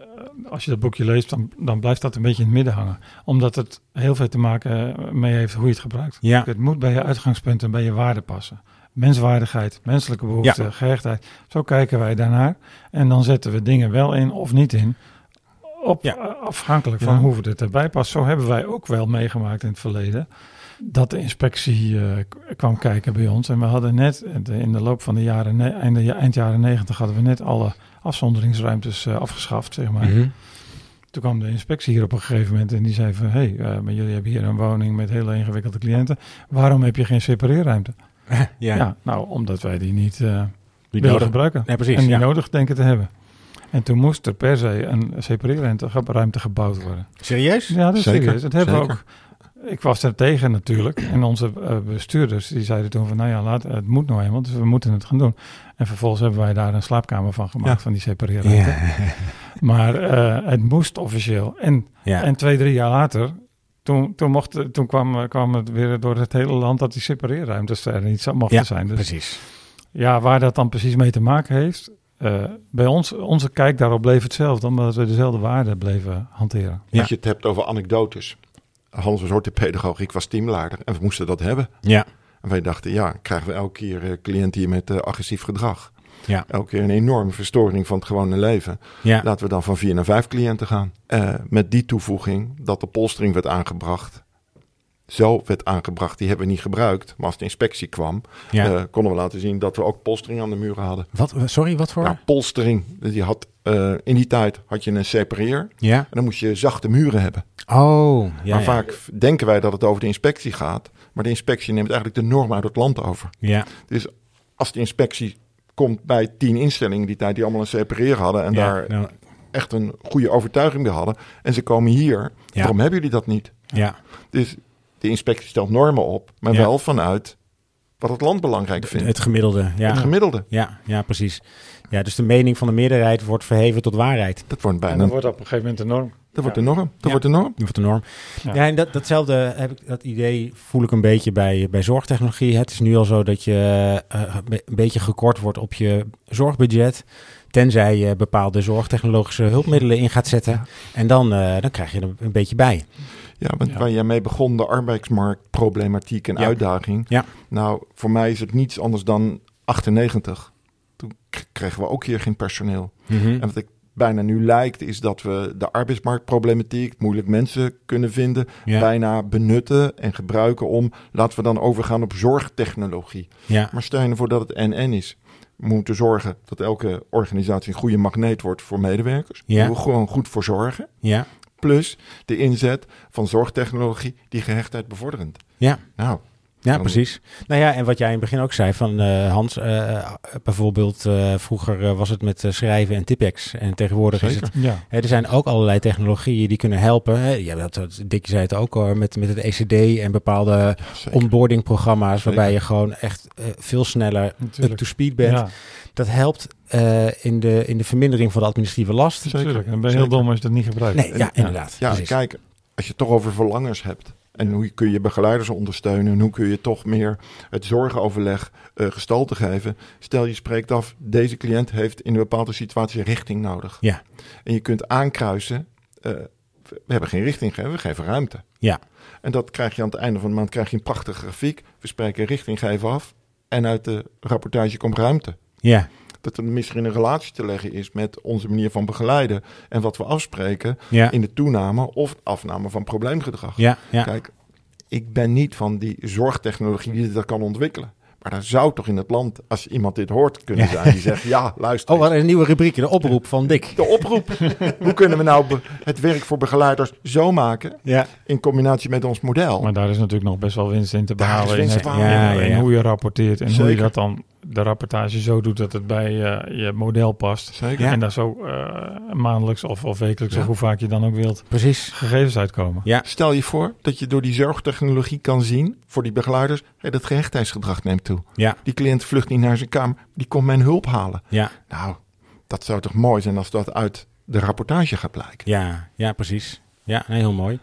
als je dat boekje leest, dan, dan blijft dat een beetje in het midden hangen. Omdat het heel veel te maken eh, mee heeft hoe je het gebruikt. ja, Het moet bij je uitgangspunten en bij je waarde passen. Menswaardigheid, menselijke behoeften, gehechtheid. Zo kijken wij daarnaar. En dan zetten we dingen wel in of niet in. Op, Ja. eh, afhankelijk van Ja. hoe het erbij past. Zo hebben wij ook wel meegemaakt in het verleden. Dat de inspectie eh, kwam kijken bij ons. En we hadden net eh, in de loop van de jaren, einde, eind jaren negentig, hadden we net alle afzonderingsruimtes eh, afgeschaft, zeg maar. Mhm. Toen kwam de inspectie hier op een gegeven moment en die zei van... hé, hey, maar jullie hebben hier een woning met hele ingewikkelde cliënten. Waarom heb je geen separeerruimte? ja. Ja, nou, omdat wij die niet Die willen nodig. gebruiken. Precies. en niet Ja. nodig denken te hebben. En toen moest er per se een separeerruimte ruimte gebouwd worden. Serieus? Ja, dat is Zeker, serieus. Dat hebben we ook. Ik was er tegen natuurlijk. En onze eh, bestuurders die zeiden toen van... nou ja, laat, het moet nou eenmaal, dus we moeten het gaan doen. En vervolgens hebben wij daar een slaapkamer van gemaakt... Ja. van die separeerruimte. Ja. Maar eh, het moest officieel. En Ja. en twee, drie jaar later, toen, toen, mocht, toen kwam, kwam het weer door het hele land dat die separeerruimtes er niet zo mochten Ja, zijn. Dus precies. ja, waar dat dan precies mee te maken heeft, eh, bij ons, onze kijk daarop bleef hetzelfde, omdat we dezelfde waarden bleven hanteren. Ja. Als je het hebt over anekdotes. Hans was ik was teamleider en we moesten dat hebben. Ja. En wij dachten, ja, krijgen we elke keer eh, cliënten hier met eh, agressief gedrag. Ja. Elke keer een enorme verstoring van het gewone leven. Ja. Laten we dan van vier naar vijf cliënten gaan. Eh, met die toevoeging dat de polstering werd aangebracht. Zo werd aangebracht, die hebben we niet gebruikt. Maar als de inspectie kwam, ja. eh, konden we laten zien dat we ook polstering aan de muren hadden. wat, sorry, wat voor? Nou, polstering. Je had, eh, in die tijd had je een separeer. Ja. En dan moest je zachte muren hebben. Oh, ja. maar ja. vaak denken wij dat het over de inspectie gaat. Maar de inspectie neemt eigenlijk de norm uit het land over. Ja. Dus als de inspectie komt bij tien instellingen in die tijd die allemaal een separeer hadden en ja. daar Nou, echt een goede overtuiging bij hadden. En ze komen hier, waarom hebben jullie dat niet? ja. Dus de inspectie stelt normen op, maar Ja. wel vanuit wat het land belangrijk vindt. Het gemiddelde. Ja. Het gemiddelde. Ja, ja, precies. Ja, dus de mening van de meerderheid wordt verheven tot waarheid. Dat wordt En bijna, dan dat wordt op een gegeven moment de norm. wordt de norm. Dat Ja. wordt de norm. Dat wordt de norm. Ja. Ja, en dat, datzelfde heb ik, dat idee voel ik een beetje bij, bij zorgtechnologie. Het is nu al zo dat je eh, een beetje gekort wordt op je zorgbudget. Tenzij je bepaalde zorgtechnologische hulpmiddelen in gaat zetten. En dan, eh, dan krijg je er een beetje bij. Ja, want Ja. waar jij mee begon, de arbeidsmarktproblematiek en Ja. uitdaging. Ja. Nou, voor mij is het niets anders dan 98. Toen kregen we ook hier geen personeel. Mhm. En wat ik bijna nu lijkt, is dat we de arbeidsmarktproblematiek, moeilijk mensen kunnen vinden, Ja. bijna benutten en gebruiken om, laten we dan overgaan op zorgtechnologie. Ja. Maar stel je nou voor dat het NN is. We moeten zorgen dat elke organisatie een goede magneet wordt voor medewerkers. Ja. Daar moeten we gewoon goed voor zorgen. Ja. Plus de inzet van zorgtechnologie die gehechtheid bevorderend. Ja. Nou, Ja, precies. Nou ja, en wat jij in het begin ook zei van eh, Hans, eh, bijvoorbeeld eh, vroeger was het met schrijven en tipex en tegenwoordig is het Ja. Hè, er zijn ook allerlei technologieën die kunnen helpen. Hè. Ja, dat, dat, Dick zei het ook hoor, met, met het ECD en bepaalde zeker. onboardingprogramma's waarbij Zeker. je gewoon echt veel sneller up to speed bent. Ja, Dat helpt eh, in, de, in de vermindering van de administratieve last. Zeker. En ben je heel dom als je dat niet gebruikt. Nee, ja, Ja. inderdaad. Ja, precies. kijk, als je het toch over verlangers hebt. En hoe kun je begeleiders ondersteunen? En hoe kun je toch meer het zorgoverleg eh gestalte geven? Stel je spreekt af, deze cliënt heeft in een bepaalde situatie richting nodig. Ja. En je kunt aankruisen, eh, we hebben geen richting we geven ruimte. Ja. En dat krijg je aan het einde van de maand krijg je een prachtige grafiek. We spreken richting geven af en uit de rapportage komt ruimte. Ja, dat er misschien een relatie te leggen is met onze manier van begeleiden en wat we afspreken Ja, in de toename of afname van probleemgedrag. ja, ja. Kijk, ik ben niet van die zorgtechnologie die dat kan ontwikkelen. Maar daar zou toch in het land, als iemand dit hoort, kunnen zijn die zegt: ja, luister. Oh, wat een nieuwe rubriek, de oproep van Dick. De oproep. Hoe kunnen we nou het werk voor begeleiders zo maken Ja, in combinatie met ons model? Maar daar is natuurlijk nog best wel winst in te Daar is behalen. winst in, te het- behalen. Ja, in hoe je rapporteert en hoe je dat dan de rapportage zo doet dat het bij eh, je model past. Zeker. Ja. En daar zo eh, maandelijks of, of wekelijks Ja. of hoe vaak je dan ook wilt precies. gegevens uitkomen. Ja, Stel je voor dat je door die zorgtechnologie kan zien voor die begeleiders, hé, dat gehechtheidsgedrag neemt toe. ja, Die cliënt vlucht niet naar zijn kamer, die komt mijn hulp halen. ja, Nou, dat zou toch mooi zijn als dat uit de rapportage gaat blijken. ja, ja, precies. Ja, heel mooi.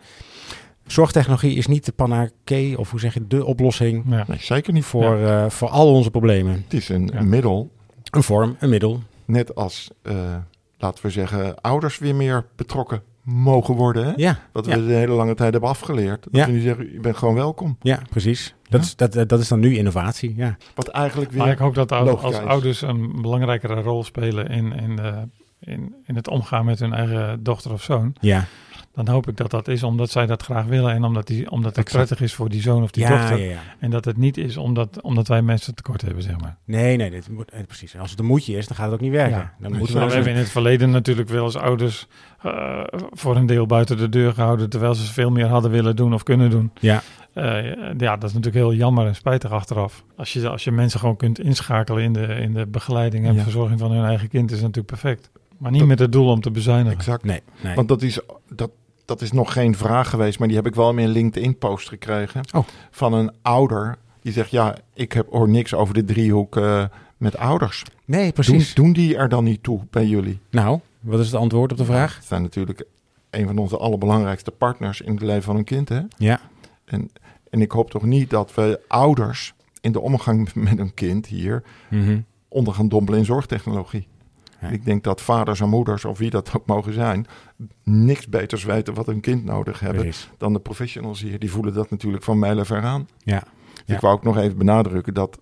Zorgtechnologie is niet de panacee, of hoe zeg je, de oplossing Ja. Nee, zeker niet. voor, eh, voor al onze problemen. Het is een Ja. middel, Een vorm, een middel. net als, eh, laten we zeggen, ouders weer meer betrokken mogen worden. Hè? Ja, Wat ja. we de hele lange tijd hebben afgeleerd. Dat Ja. we nu zeggen, je bent gewoon welkom. ja precies. Dat, is, dat, dat is dan nu innovatie, ja. Wat eigenlijk weer... Maar ik hoop dat ouder- logica als ouders een belangrijkere rol spelen in, in, de, in, in het omgaan met hun eigen dochter of zoon. Ja, Dan hoop ik dat dat is omdat zij dat graag willen en omdat, die, omdat het Exact. prettig is voor die zoon of die ja, dochter. ja, ja. En dat het niet is omdat, omdat wij mensen tekort hebben, zeg maar. Nee, nee, dit moet, eh, precies. Als het een moedje is, dan gaat het ook niet werken. Dan moeten we we hebben in het verleden natuurlijk wel eens ouders eh, voor een deel buiten de deur gehouden, terwijl ze veel meer hadden willen doen of kunnen doen. Ja, Eh, ja, dat is natuurlijk heel jammer en spijtig achteraf. Als je, als je mensen gewoon kunt inschakelen in de, in de begeleiding en verzorging van hun eigen kind, is natuurlijk perfect. Maar niet Dat- met het doel om te bezuinigen. Exact. nee, nee. Want dat is, dat, dat is nog geen vraag geweest, maar die heb ik wel in mijn LinkedIn-post gekregen. Oh. Van een ouder die zegt, ja, ik heb, hoor niks over de driehoek eh, met ouders. nee, Doen, precies. doen die er dan niet toe bij jullie? Nou, wat is het antwoord op de vraag? Het zijn natuurlijk een van onze allerbelangrijkste partners in het leven van een kind. Hè? Ja, En, en ik hoop toch niet dat we ouders in de omgang met een kind hier mhm. onder gaan dompelen in zorgtechnologie. Ik denk dat vaders en moeders, of wie dat ook mogen zijn, niks beters weten wat hun kind nodig hebben precies. dan de professionals hier. Die voelen dat natuurlijk van mijlen ver aan. Ja, Ja. Ik wou ook nog even benadrukken dat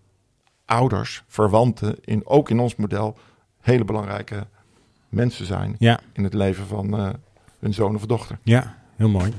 ouders, verwanten, in, ook in ons model, hele belangrijke mensen zijn ja, in het leven van eh, hun zoon of dochter. ja, heel mooi.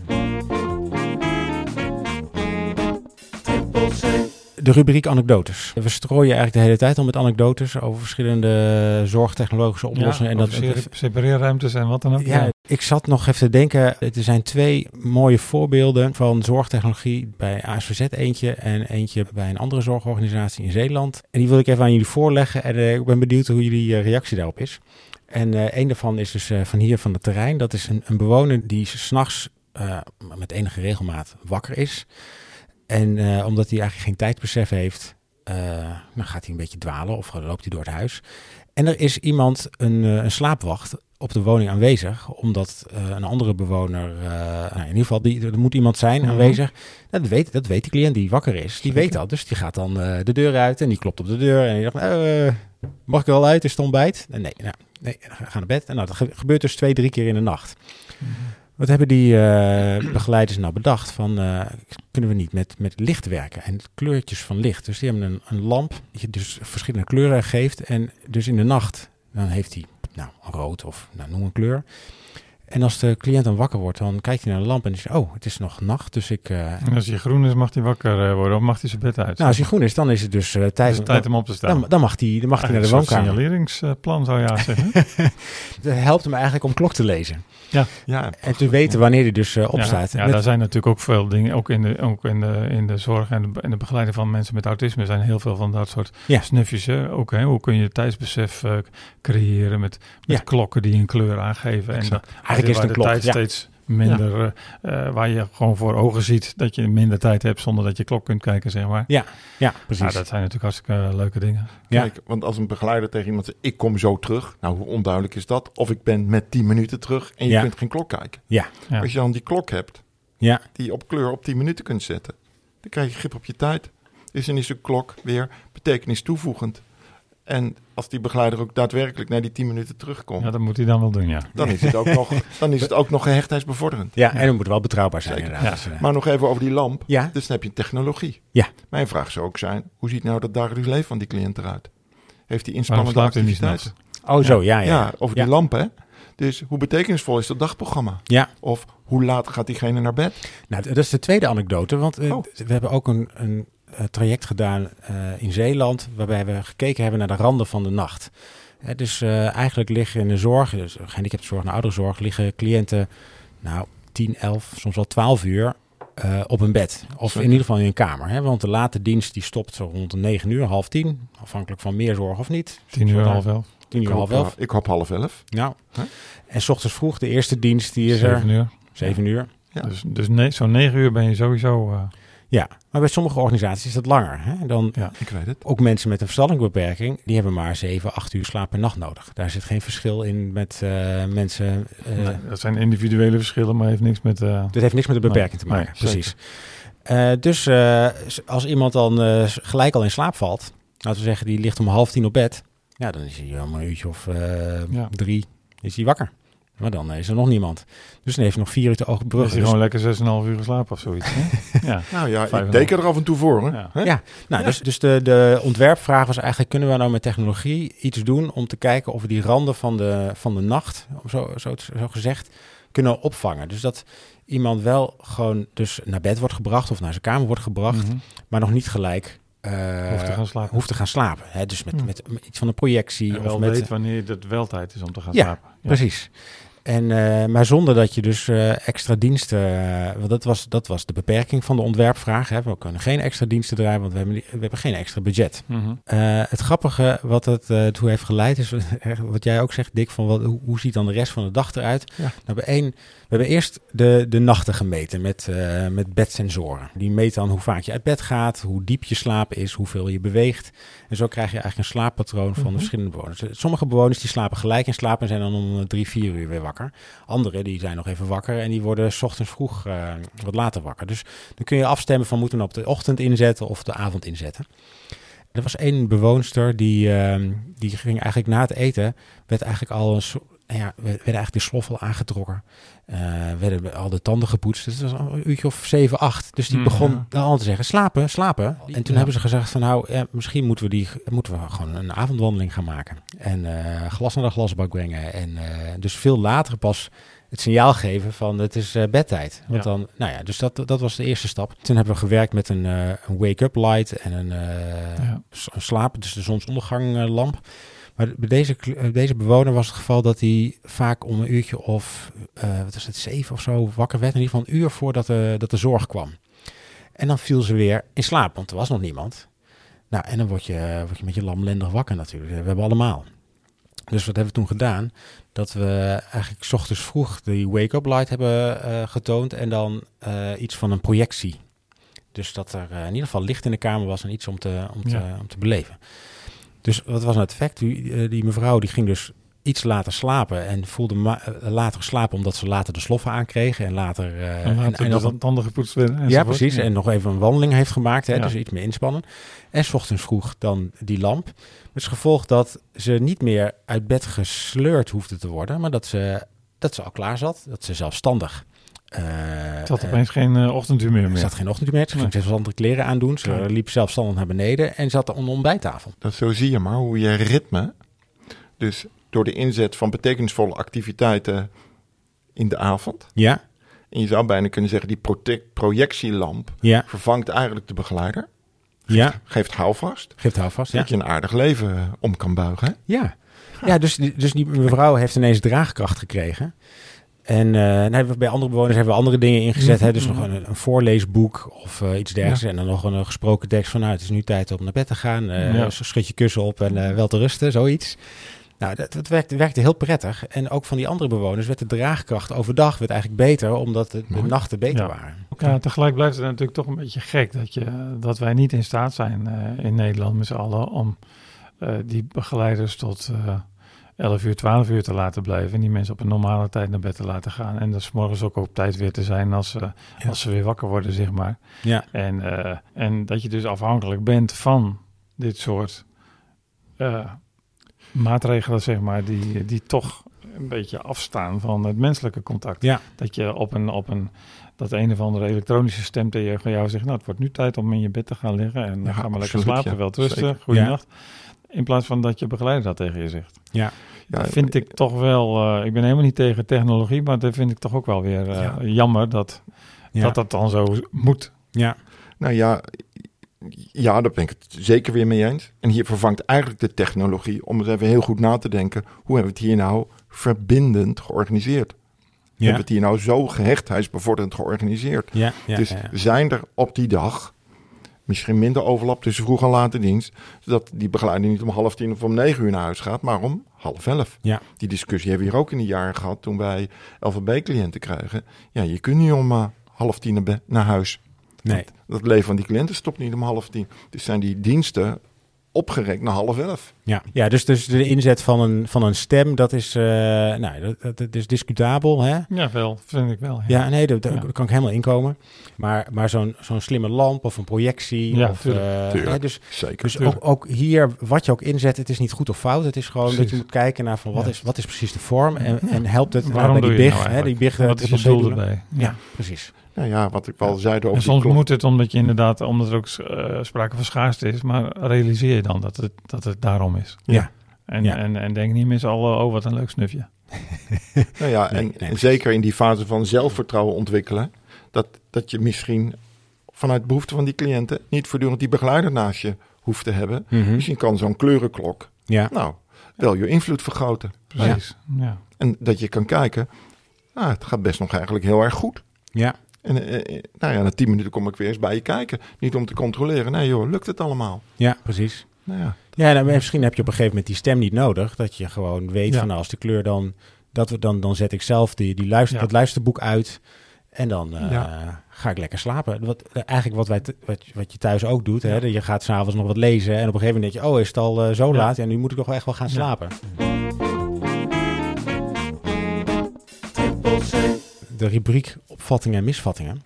De rubriek anekdotes. We strooien eigenlijk de hele tijd al met anekdotes over verschillende zorgtechnologische oplossingen. Ja, en dat, separeerruimtes en wat dan ook. Ja, ik zat nog even te denken. Er zijn twee mooie voorbeelden van zorgtechnologie bij ASVZ eentje en eentje bij een andere zorgorganisatie in Zeeland. En die wil ik even aan jullie voorleggen en eh, ik ben benieuwd hoe jullie eh, reactie daarop is. En eh, een daarvan is dus van hier van het terrein. Dat is een, een bewoner die s'nachts uh, met enige regelmaat wakker is. En uh, omdat hij eigenlijk geen tijdbesef heeft, uh, dan gaat hij een beetje dwalen of loopt hij door het huis. En er is iemand, een, uh, een slaapwacht, op de woning aanwezig, omdat uh, een andere bewoner, uh, nou in ieder geval, die, er moet iemand zijn Mhm. aanwezig. Nou, dat, weet, dat weet die cliënt die wakker is, die weet dat. Dus die gaat dan uh, de deur uit en die klopt op de deur en die uh, mag ik wel uit, is het ontbijt? En nee, nou, nee, ga naar bed. En nou, dat gebeurt dus twee, drie keer in de nacht. Mhm. Wat hebben die uh, begeleiders nou bedacht? Van, uh, kunnen we niet met, met licht werken en kleurtjes van licht? Dus die hebben een, een lamp die dus verschillende kleuren geeft. En dus in de nacht, dan heeft hij nou, rood of nou, noem een kleur. En als de cliënt dan wakker wordt, dan kijkt hij naar de lamp en zegt, oh, het is nog nacht, dus ik... Uh, en als hij groen is, mag hij wakker worden of mag hij zijn bed uit? Nou, als hij groen is, dan is het dus uh, tijd, is het tijd om op te staan. Dan, dan mag hij, dan mag hij naar de woonkamer. Een signaleringsplan zou je zeggen. dat helpt hem eigenlijk om klok te lezen. Ja. ja en te weten wanneer hij dus uh, opstaat. Ja, ja daar zijn natuurlijk ook veel dingen, ook in de, ook in de, in de zorg en de, de begeleiding van mensen met autisme zijn heel veel van dat soort ja. snufjes. Hè? Ook, hè? Hoe kun je tijdsbesef uh, creëren met, met ja. klokken die een kleur aangeven. Exact. En Eigenlijk is het een klok. tijd steeds minder, ja. uh, waar je gewoon voor ogen ziet dat je minder tijd hebt zonder dat je klok kunt kijken, zeg maar. Ja, ja precies. Nou, dat zijn natuurlijk hartstikke leuke dingen. Ja. Kijk, want als een begeleider tegen iemand zegt, ik kom zo terug. Nou, hoe onduidelijk is dat? Of ik ben met 10 minuten terug en je ja. kunt geen klok kijken. Ja. ja. Als je dan die klok hebt, ja. die je op kleur op 10 minuten kunt zetten, dan krijg je grip op je tijd. Dus dan is de klok weer betekenis toevoegend. En als die begeleider ook daadwerkelijk naar die 10 minuten terugkomt. Ja, dat moet hij dan wel doen, ja. Dan is het ook nog, dan is het ook nog gehechtheidsbevorderend. Ja, en het moet wel betrouwbaar zijn Zeker. inderdaad. Ja. Maar nog even over die lamp. Ja. Dus dan heb je technologie. Ja. Mijn vraag zou ook zijn, hoe ziet nou dat dagelijks leven van die cliënt eruit? heeft hij inspannende activiteiten. Oh, zo, ja, Ja, ja. over Ja. die lampen. hè. Dus hoe betekenisvol is dat dagprogramma? Ja. Of hoe laat gaat diegene naar bed? Nou, dat is de tweede anekdote, want eh, Oh. we hebben ook een, een, traject gedaan eh, in Zeeland, waarbij we gekeken hebben naar de randen van de nacht. Eh, dus eh, eigenlijk liggen in de zorg, dus gehandicaptenzorg en ouderenzorg, liggen cliënten, nou, 10, 11, soms wel 12 uur eh, op een bed. Of in ieder geval in een kamer. Hè? Want de late dienst die stopt zo rond de 9 uur, half 10, afhankelijk van meer zorg of niet. Tien uur, half elf. 10 uur, ik, half hoop, 11. eh, ik hoop half elf. Nou, Hè? en s ochtends vroeg, de eerste dienst, die is er Zeven uur. 7 uur. Ja. Dus, dus zo'n negen uur ben je sowieso... eh, Ja, maar bij sommige organisaties is dat langer. Hè? Dan Ik weet het. ook mensen met een verstandelijke die hebben maar 7, 8 uur slaap per nacht nodig. Daar zit geen verschil in met eh, mensen. eh, nee, dat zijn individuele verschillen, maar heeft niks met... eh, Dit heeft niks met de Nee, beperking te maken. nee, precies. Dus als iemand dan gelijk al in slaap valt, laten we zeggen, die ligt om half tien op bed, ja, dan is hij om een uurtje of Ja. drie is hij wakker. Maar dan is er nog niemand. Dus dan heeft hij nog vier uur te dan is overbruggen. hij Dus- gewoon lekker 6,5 uur geslapen of zoiets. hè? ja. Nou ja, ik teken er af en toe voor. Hè? Ja. Hè? Ja, nou, Ja. dus, dus de, de ontwerpvraag was eigenlijk: kunnen we nou met technologie iets doen om te kijken of we die randen van de, van de nacht, om zo, zo, zo gezegd, kunnen opvangen? Dus dat iemand wel gewoon dus naar bed wordt gebracht of naar zijn kamer wordt gebracht, Mhm. maar nog niet gelijk eh, Hoeft te gaan slapen. hoeft te gaan slapen. Hè? Dus met, Hmm. met, met iets van een projectie. En of met, weet wanneer het wel tijd is om te gaan Ja, slapen. Ja. Precies. En, eh, maar zonder dat je dus eh, extra diensten... eh, want dat was, dat was de beperking van de ontwerpvraag. Hè. We kunnen geen extra diensten draaien, want we hebben, we hebben geen extra budget. Mhm. Het grappige wat het toe heeft geleid is, wat jij ook zegt, Dick, van wat, hoe, hoe ziet dan de rest van de dag eruit? Ja. Nou, bij één, hebben eerst de, de nachten gemeten met, eh, met bedsensoren. Die meten dan hoe vaak je uit bed gaat, hoe diep je slaap is, hoeveel je beweegt. En zo krijg je eigenlijk een slaappatroon van de Mhm. verschillende bewoners. Sommige bewoners die slapen gelijk in slaap en zijn dan om eh, drie, vier uur weer wakker. Anderen die zijn nog even wakker en die worden 's ochtends vroeg eh, wat later wakker. Dus dan kun je afstemmen van moeten we op de ochtend inzetten of de avond inzetten. Er was één bewoonster die, ehm, die ging eigenlijk na het eten, werd eigenlijk al een nou ja, werden eigenlijk de slof al aangetrokken. Eh, werden al de tanden gepoetst. Dus het was een uurtje of 7, 8. Dus die Mhm. begon dan al te zeggen, slapen, slapen. En toen Ja. hebben ze gezegd van nou, ja, misschien moeten we, die, moeten we gewoon een avondwandeling gaan maken. En eh, glas naar de glasbak brengen. En eh, dus veel later pas het signaal geven van het is eh, bedtijd. Want Ja. dan, nou ja, dus dat, dat was de eerste stap. Toen hebben we gewerkt met een, eh, een wake-up light en een, eh, Ja. s- een slaap, dus de zonsonderganglamp. Maar bij deze, deze bewoner was het geval dat hij vaak om een uurtje of, wat is het, zeven of zo wakker werd. In ieder geval een uur voordat de, dat de zorg kwam. En dan viel ze weer in slaap, want er was nog niemand. Nou, en dan word je, word je met je lamlendig wakker natuurlijk. Dat hebben we allemaal. Dus wat hebben we toen gedaan? Dat we eigenlijk 's ochtends vroeg die wake-up light hebben eh, getoond en dan eh, iets van een projectie. Dus dat er eh, in ieder geval licht in de kamer was en iets om te, om te, Ja. om te beleven. Dus wat was nou het effect? Die, die mevrouw die ging dus iets later slapen en voelde ma- eh, later slapen omdat ze later de sloffen aankregen en later... eh, En later en de nog- tanden gepoetst werden. ja, precies. En nog even een wandeling heeft gemaakt. Hè, Ja. Dus iets meer inspannen. En s ochtends vroeg dan die lamp. Met als gevolg dat ze niet meer uit bed gesleurd hoefde te worden. Maar dat ze, dat ze al klaar zat. Dat ze zelfstandig... eh, Het had opeens geen uh, ochtendhumeur er meer. zat geen ochtendhumeur. Ze ging Nee. zelfs andere kleren aandoen. Ze liep zelfstandig naar beneden. En zat aan de ontbijttafel. Dat zo zie je maar hoe je ritme, dus door de inzet van betekenisvolle activiteiten in de avond, Ja, en je zou bijna kunnen zeggen, die projectielamp ja, vervangt eigenlijk de begeleider, ja. geeft houvast, Geeft houvast. Ja. dat je een aardig leven eh, om kan buigen. Ja, ja dus, die- dus die mevrouw heeft ineens draagkracht gekregen. En we bij andere bewoners hebben we andere dingen ingezet. Hè? Dus nog een, een voorleesboek of eh, iets dergelijks. En dan nog een, gesproken tekst van... nou, het is nu tijd om naar bed te gaan. Ja. Schud je kussen op en wel te rusten, zoiets. Nou, dat, dat werkte, werkte heel prettig. En ook van die andere bewoners werd de draagkracht overdag werd eigenlijk beter... omdat de, de nachten beter Ja. waren. Ja, tegelijk blijft het natuurlijk toch een beetje gek dat, je, dat wij niet in staat zijn eh, in Nederland met z'n allen om eh, die begeleiders tot eh 11 uur, 12 uur te laten blijven. En die mensen op een normale tijd naar bed te laten gaan. En dus morgens ook op tijd weer te zijn als, ze Ja. als ze weer wakker worden, zeg maar. Ja, En, eh, en dat je dus afhankelijk bent van dit soort eh, maatregelen, zeg maar, die, die toch een beetje afstaan van het menselijke contact. Ja. Dat je op een, op een dat een of andere elektronische stem tegen jou zegt, nou het wordt nu tijd om in je bed te gaan liggen en Ja, ga maar lekker slapen, ja. wel rusten, goeienacht. In plaats van dat je begeleider dat tegen je zegt. Ja, Dat vind ik toch wel, eh, ik ben helemaal niet tegen technologie, maar dat vind ik toch ook wel weer eh, Ja. jammer dat, Ja. dat dat dan zo moet. ja. Nou ja, ja, daar ben ik het zeker weer mee eens. En hier vervangt eigenlijk de technologie, om eens even heel goed na te denken, hoe hebben we het hier nou verbindend georganiseerd? Ja. Hebben we het hier nou zo gehechtheidsbevorderend georganiseerd? Ja, ja, dus zijn er op die dag misschien minder overlap tussen vroeg en late dienst, zodat die begeleider niet om half tien of om negen uur naar huis gaat, maar om half elf. Ja. Die discussie hebben we hier ook in de jaren gehad toen wij LVB-cliënten kregen. Ja, je kunt niet om eh, half tien naar huis. Nee. Dat leven van die cliënten stopt niet om half tien. Dus zijn die diensten opgerekt naar half elf. Ja, ja dus, dus de inzet van een, van een stem, dat is, eh, nou, dat, dat, dat is discutabel, hè? Ja, wel, vind ik wel. Ja, nee, daar, Ja. kan ik helemaal inkomen. Maar, maar zo'n zo'n slimme lamp of een projectie. Ja, of, tuurlijk, eh, tuurlijk. hè, dus Zeker. dus ook, ook hier, wat je ook inzet, het is niet goed of fout. Het is gewoon dat je moet kijken naar van wat, Ja. is, wat is precies de vorm en, en helpt het Waarom nou, bij die big, nou hè, die eigenlijk? big eh, Wat is je erbij? Ja, precies. Nou ja, wat ik wel zei over En die soms klok. moet het omdat je inderdaad, omdat er ook eh, sprake van schaarste is, maar realiseer je dan dat het, dat het daarom is. Ja. En, Ja. en, en denk niet meer z'n allen, oh wat een leuk snufje. Nou ja, Nee, en, nee, en precies. zeker in die fase van zelfvertrouwen ontwikkelen, dat, dat je misschien vanuit behoefte van die cliënten niet voortdurend die begeleider naast je hoeft te hebben. Mhm. Misschien kan zo'n kleurenklok, Ja, nou, wel je invloed vergroten. Precies. Ja. En dat je kan kijken, nou, het gaat best nog eigenlijk heel erg goed. ja, En eh, eh, nou ja, na tien minuten kom ik weer eens bij je kijken. Niet om te controleren. Nee joh, lukt het allemaal? ja, precies. Nou ja, Ja, nou, misschien heb je op een gegeven moment die stem niet nodig. Dat je gewoon weet Ja. van nou, als de kleur dan, dat we, dan, dan zet ik zelf die, die luister, Ja. dat luisterboek uit. En dan eh, Ja. ga ik lekker slapen. Wat, eh, eigenlijk wat, wij, wat, wat je thuis ook doet. Hè? dat Je gaat s'avonds nog wat lezen. En op een gegeven moment denk je, oh is het al eh, zo laat? Ja, nu moet ik toch wel echt wel gaan slapen. De rubriek opvattingen en misvattingen.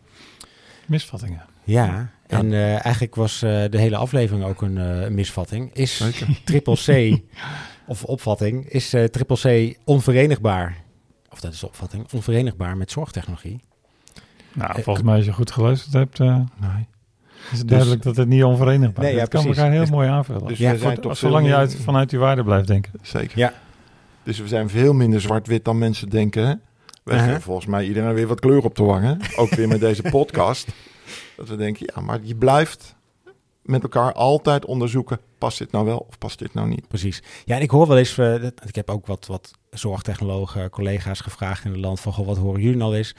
Misvattingen. Ja, en eh, eigenlijk was eh, de hele aflevering ook een eh, misvatting. Is triple C, of opvatting, is eh, triple C onverenigbaar, of dat is de opvatting, onverenigbaar met zorgtechnologie? Nou, volgens mij als je goed geluisterd hebt, eh, Nee. is het duidelijk dat het niet onverenigbaar Nee, is. ja, het kan precies. elkaar heel Dus- mooi aanvullen. Dus Ja, we zijn Goed, toch zolang je uit, vanuit je waarde blijft denken. Zeker. Ja. Dus we zijn veel minder zwart-wit dan mensen denken. Hè? We geven volgens mij iedereen weer wat kleur op te wangen. Ook weer met deze podcast. Dat we denken, ja, maar je blijft met elkaar altijd onderzoeken. Past dit nou wel of past dit nou niet? Precies. Ja, en ik hoor wel eens, eh, ik heb ook wat, wat zorgtechnologen, collega's gevraagd in het land van, goh, wat horen jullie nou eens?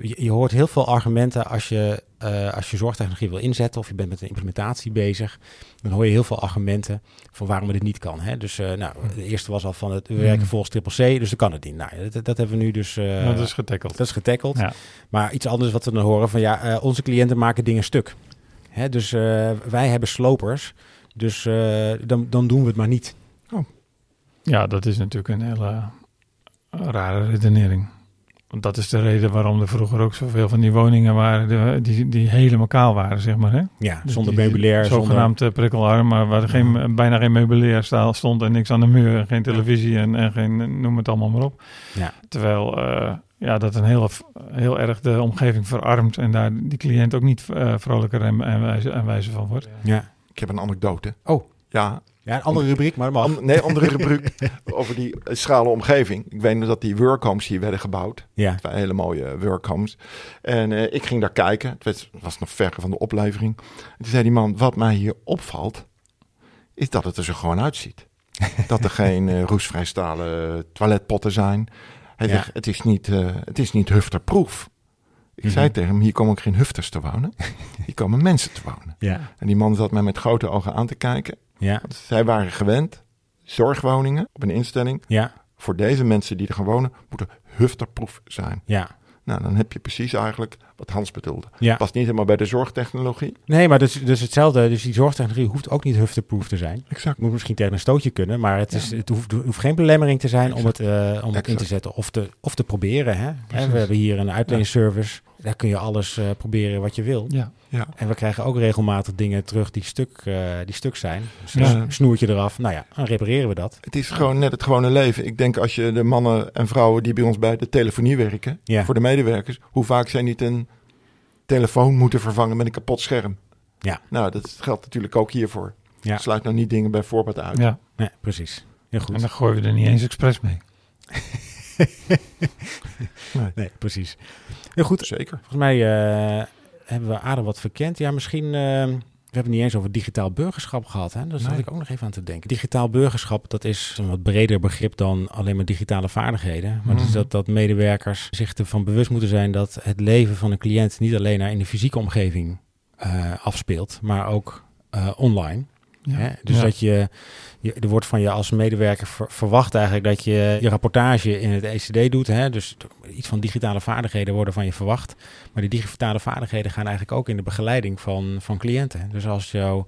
Je, je hoort heel veel argumenten als je, eh, als je zorgtechnologie wil inzetten of je bent met een implementatie bezig. Dan hoor je heel veel argumenten van waarom het niet kan. Hè? Dus eh, nou, de eerste was al van het, we werken Hmm. volgens triple C, dus dan kan het niet. Nou, dat, dat hebben we nu dus... eh, dat is getackeld. dat is getackeld. Ja. Maar iets anders wat we dan horen van ja, onze cliënten maken dingen stuk. Hè, dus wij hebben slopers, dus dan, dan doen we het maar niet. Ja, dat is natuurlijk een hele rare redenering. Want dat is de reden waarom er vroeger ook zoveel van die woningen waren die, die helemaal kaal waren, zeg maar. Hè? Ja, Dus zonder die- meubilair. Zogenaamd prikkelarm, maar waar er geen, bijna geen meubilair stond en niks aan de muur, en geen televisie en, en geen, noem het allemaal maar op. Ja. Terwijl eh, ja, dat een heel, heel erg de omgeving verarmt en daar die cliënt ook niet eh, vrolijker en, en, wijze, en wijzer van wordt. Ja. Ik heb een anekdote. Oh. Ja, ja, een andere rubriek, maar mag. an- nee, andere rubriek over die schrale omgeving. Ik weet nog dat die workhomes hier werden gebouwd. ja, hele mooie workhomes. En eh, ik ging daar kijken. Het was, nog ver van de oplevering. En toen zei die man, wat mij hier opvalt, is dat het er zo gewoon uitziet. dat er geen roestvrij stalen toiletpotten zijn. Hij Ja. zegt, het is niet, eh, het is niet hufterproof. Ik Mhm. zei tegen hem, hier komen ook geen hufters te wonen. Hier komen mensen te wonen. ja, En die man zat mij met grote ogen aan te kijken. Ja, Want zij waren gewend, zorgwoningen op een instelling. ja, Voor deze mensen die er gaan wonen, moeten hufterproof zijn. ja, Nou, dan heb je precies eigenlijk wat Hans bedoelde. ja. Past niet helemaal bij de zorgtechnologie. Nee, maar dus, dus hetzelfde. Dus die zorgtechnologie hoeft ook niet hufterproof te zijn. Exact. Het moet misschien tegen een stootje kunnen, maar het, is, het, hoeft, het hoeft geen belemmering te zijn om het, eh, om het in te zetten of te, of te proberen. Hè? We hebben hier een uitleenservice. Daar kun je alles eh, proberen wat je wil. Ja, En we krijgen ook regelmatig dingen terug die stuk, eh, die stuk zijn. Dus Ja. een snoertje eraf. Nou ja, dan repareren we dat. Het is gewoon net het gewone leven. Ik denk als je de mannen en vrouwen die bij ons bij de telefonie werken, Ja. voor de medewerkers, hoe vaak zij niet een telefoon moeten vervangen met een kapot scherm. Ja. Nou, dat geldt natuurlijk ook hiervoor. Ja. Sluit nou niet dingen bij voorbaat uit. ja. Nee, precies. Heel goed. en dan gooien we er niet eens expres mee. Nee, precies. Heel goed. Zeker. Volgens mij eh, hebben we aardig wat verkend. Ja, misschien... eh, we hebben het niet eens over digitaal burgerschap gehad. Hè? Daar zat Nee. ik ook nog even aan te denken. Digitaal burgerschap, dat is een wat breder begrip dan alleen maar digitale vaardigheden. Maar is Mhm. dat, dat medewerkers zich ervan bewust moeten zijn dat het leven van een cliënt niet alleen naar in de fysieke omgeving eh, afspeelt, maar ook online. Ja. Hè? Dus Ja. dat je, je, er wordt van je als medewerker ver- verwacht eigenlijk dat je je rapportage in het ECD doet. Hè? Dus iets van digitale vaardigheden worden van je verwacht. Maar die digitale vaardigheden gaan eigenlijk ook in de begeleiding van, van cliënten. Dus als jouw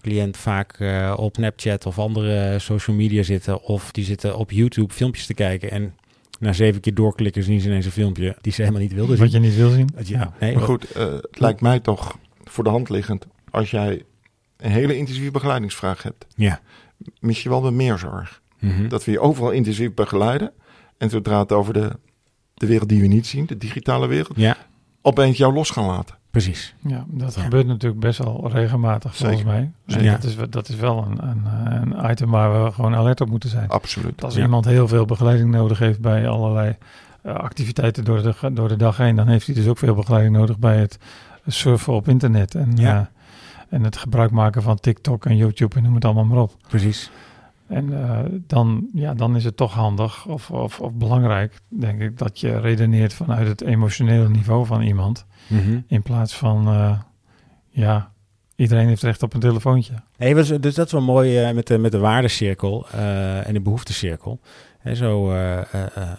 cliënt vaak eh, op Snapchat of andere social media zitten, of die zitten op YouTube filmpjes te kijken en na zeven keer doorklikken zien ze ineens een filmpje die ze helemaal niet wilden zien. Wat je niet wil zien. Ja. nee, Maar goed, eh, het lijkt mij toch voor de hand liggend als jij een hele intensieve begeleidingsvraag hebt. Ja. Mis je wel met meer zorg. Mhm. Dat we je overal intensief begeleiden. En zodra het over de, de wereld die we niet zien, de digitale wereld, Ja, opeens jou los gaan laten. precies. Ja, dat Ja. gebeurt natuurlijk best wel regelmatig volgens Zeker. mij. En Zeker. dat, is, wel- dat is wel een, een, een item waar we gewoon alert op moeten zijn. Absoluut. Als Ja. iemand heel veel begeleiding nodig heeft bij allerlei eh, activiteiten door de, door de dag heen, dan heeft hij dus ook veel begeleiding nodig bij het surfen op internet. En, Ja. eh, en het gebruik maken van TikTok en YouTube en noem het allemaal maar op. Precies. En eh, dan, ja, dan is het toch handig of, of, of belangrijk, denk ik, dat je redeneert vanuit het emotionele niveau van iemand. Mhm. In plaats van, eh, ja, iedereen heeft recht op een telefoontje. Nee, dus, dus dat is wel mooi eh, met, de, met de waardecirkel en de behoeftecirkel. Hè, zo eh, eh, eh,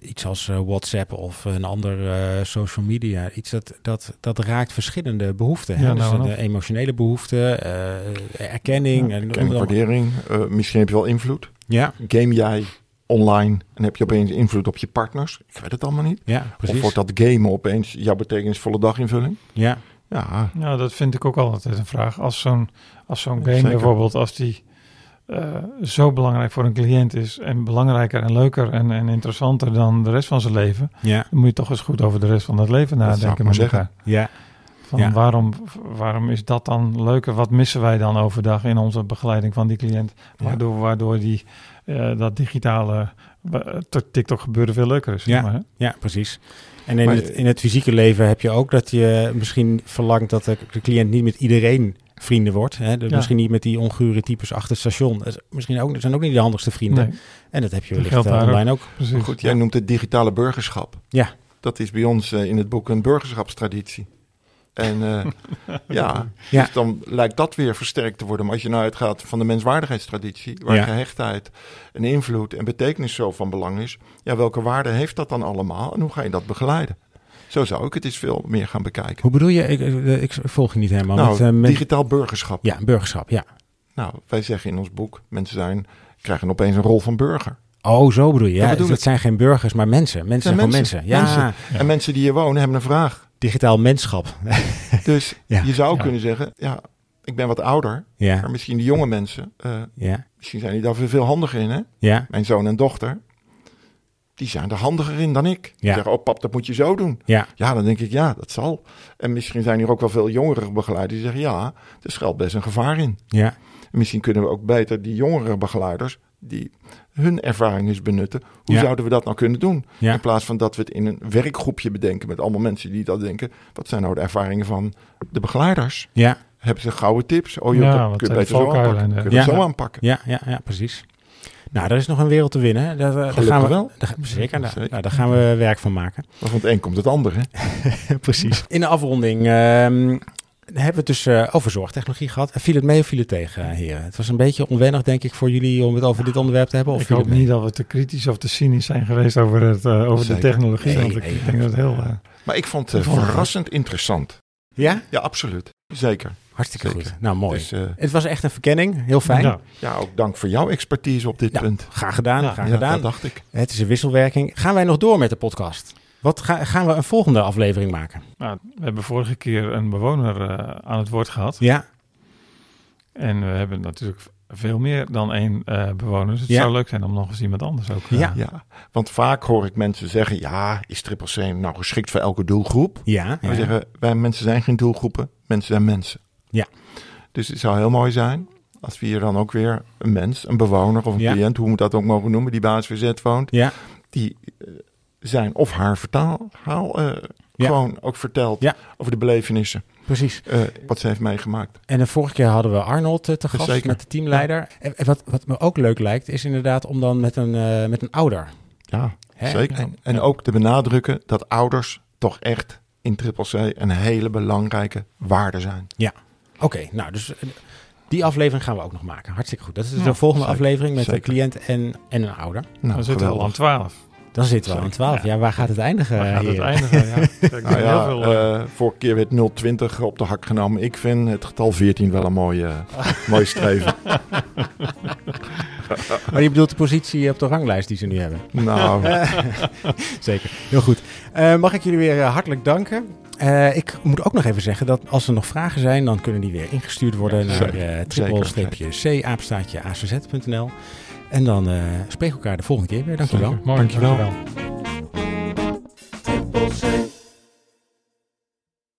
iets als WhatsApp of een ander eh, social media. Iets dat, dat, dat raakt verschillende behoeften. Hè? Ja, dus nou de emotionele behoeften, eh, erkenning. Ja, en, waardering. eh, misschien heb je wel invloed. ja, Game jij online en heb je opeens invloed op je partners? Ik weet het allemaal niet. ja, precies. Of wordt dat gamen opeens jouw betekenisvolle daginvulling? Ja, Ja, Ja, dat vind ik ook altijd een vraag. Als zo'n, als zo'n game Zeker. bijvoorbeeld, als die eh, zo belangrijk voor een cliënt is en belangrijker en leuker en, en interessanter dan de rest van zijn leven, ja, dan moet je toch eens goed over de rest van het leven Dat zou ik nadenken maar met elkaar. ja, Van Ja. waarom, waarom is dat dan leuker? Wat missen wij dan overdag in onze begeleiding van die cliënt? Ja. Waardoor, waardoor die, eh, dat digitale TikTok gebeuren veel leuker is. zeg Ja. maar, hè? ja, precies. En in Maar- het, in het fysieke leven heb je ook dat je misschien verlangt dat de, de cliënt niet met iedereen vrienden wordt. Hè? Dus Ja. Misschien niet met die ongure types achter het station. Dat is misschien ook, zijn ook niet de handigste vrienden. Nee, En dat heb je wellicht eh, daar online ook. precies. goed, jij noemt het digitale burgerschap. Ja. Dat is bij ons eh, in het boek een burgerschapstraditie. En eh, ja, Ja. dus dan lijkt dat weer versterkt te worden. Maar als je nou uitgaat van de menswaardigheidstraditie, waar Ja. gehechtheid en invloed en betekenis zo van belang is, ja, welke waarde heeft dat dan allemaal en hoe ga je dat begeleiden? Zo zou ik het eens veel meer gaan bekijken. Hoe bedoel je? Ik, ik, ik volg je niet helemaal. nou, met, eh, met- digitaal burgerschap. ja, burgerschap, ja. Nou, wij zeggen in ons boek, mensen zijn, krijgen opeens een rol van burger. Oh, zo bedoel je. Ja, Dat dus bedoel het zijn geen burgers, maar mensen. Mensen zijn zijn gewoon mensen. mensen. Ja, Mensen. En mensen die hier wonen hebben een vraag. digitaal menschap. Dus Ja. je zou Ja. kunnen zeggen, ja, ik ben wat ouder, ja, maar misschien die jonge mensen, eh, ja, misschien zijn die daar veel- veel handiger in, hè? ja, Mijn zoon en dochter, die zijn er handiger in dan ik. Die Ja. zeggen, oh pap, dat moet je zo doen. ja, Ja, dan denk ik, ja, dat zal. En misschien zijn hier ook wel veel jongere begeleiders die zeggen, ja, er schuilt best een gevaar in. ja, En misschien kunnen we ook beter die jongere begeleiders, die hun ervaring eens benutten. Hoe Ja. zouden we dat nou kunnen doen? ja. In plaats van dat we het in een werkgroepje bedenken met allemaal mensen die dat denken. Wat zijn nou de ervaringen van de begeleiders? ja. Hebben ze gouden tips? Oh joh, Ja, dat wat kun je beter zo aanpakken. en, Kun je ja. dat zo aanpakken. Ja, ja, ja, precies. Nou, er is nog een wereld te winnen. Daar, daar Gelukkig gaan we, wel. Daar, zeker, daar, Zeker. nou, daar gaan we werk van maken. Maar van het een komt het ander, hè? precies. In de afronding ehm, hebben we het dus eh, over zorgtechnologie gehad. Viel het mee of viel het tegen, eh, heren? Het was een beetje onwennig, denk ik, voor jullie om het over dit onderwerp te hebben. Of ik hoop niet dat we te kritisch of te cynisch zijn geweest over, het, eh, over de technologie. Nee, want ik nee. denk dat het heel... eh, Maar ik vond het Ik eh, vond het verrassend interessant. Ja? Ja, absoluut. Zeker. Hartstikke Zeker. goed. Nou, mooi. Dus eh, Het was echt een verkenning. Heel fijn. ja. ja, ook dank voor jouw expertise op dit Ja, punt. Graag gedaan, Ja, graag Ja, gedaan. dat dacht ik. Het is een wisselwerking. Gaan wij nog door met de podcast? Wat ga- gaan we een volgende aflevering maken? Nou, we hebben vorige keer een bewoner eh, aan het woord gehad. Ja, En we hebben natuurlijk veel meer dan één eh, bewoner. Dus het Ja. zou leuk zijn om nog eens iemand anders ook... Ja. Ja, want vaak hoor ik mensen zeggen, ja, is triple C nou geschikt voor elke doelgroep? ja. we zeggen, wij mensen zijn geen doelgroepen, mensen zijn mensen. Ja. Dus het zou heel mooi zijn als we hier dan ook weer een mens, een bewoner of een Ja. cliënt, hoe we dat ook mogen noemen, die bij ASVZ woont, Ja, die eh, zijn of haar vertaal haal, eh, Ja. gewoon ook vertelt Ja. over de belevenissen, precies. eh, wat ze heeft meegemaakt. En de vorige keer hadden we Arnold te gast Zeker. met de teamleider. En, en wat, wat me ook leuk lijkt, is inderdaad om dan met een, met een ouder. Ja, Hè? zeker. En, en ook te benadrukken dat ouders toch echt in triple C een hele belangrijke waarde zijn. Oké, nou, dus eh, die aflevering gaan we ook nog maken. Hartstikke goed. Dat is dus Ja, de volgende zeker, aflevering met zeker. de cliënt en, en een ouder. Nou, Dan zitten we al aan geweldig. 12. Dan zitten we al aan Zeker. 12. Ja, waar gaat het eindigen? Waar gaat het heren? eindigen? Ja, Nou heel ja, veel, eh, eh, vorige keer werd 020 op de hak genomen. Ik vind het getal 14 wel een mooie, mooie streven. Maar je bedoelt de positie op de ranglijst die ze nu hebben. nou, Zeker, heel goed. Eh, mag ik jullie weer eh, hartelijk danken. Eh, ik moet ook nog even zeggen dat als er nog vragen zijn, dan kunnen die weer ingestuurd worden naar Zeker, uh, zeker. triple-c apenstaatje acz.nl. En dan eh spreken we elkaar de volgende keer weer. Dankjewel. Zeker. Dankjewel. dankjewel.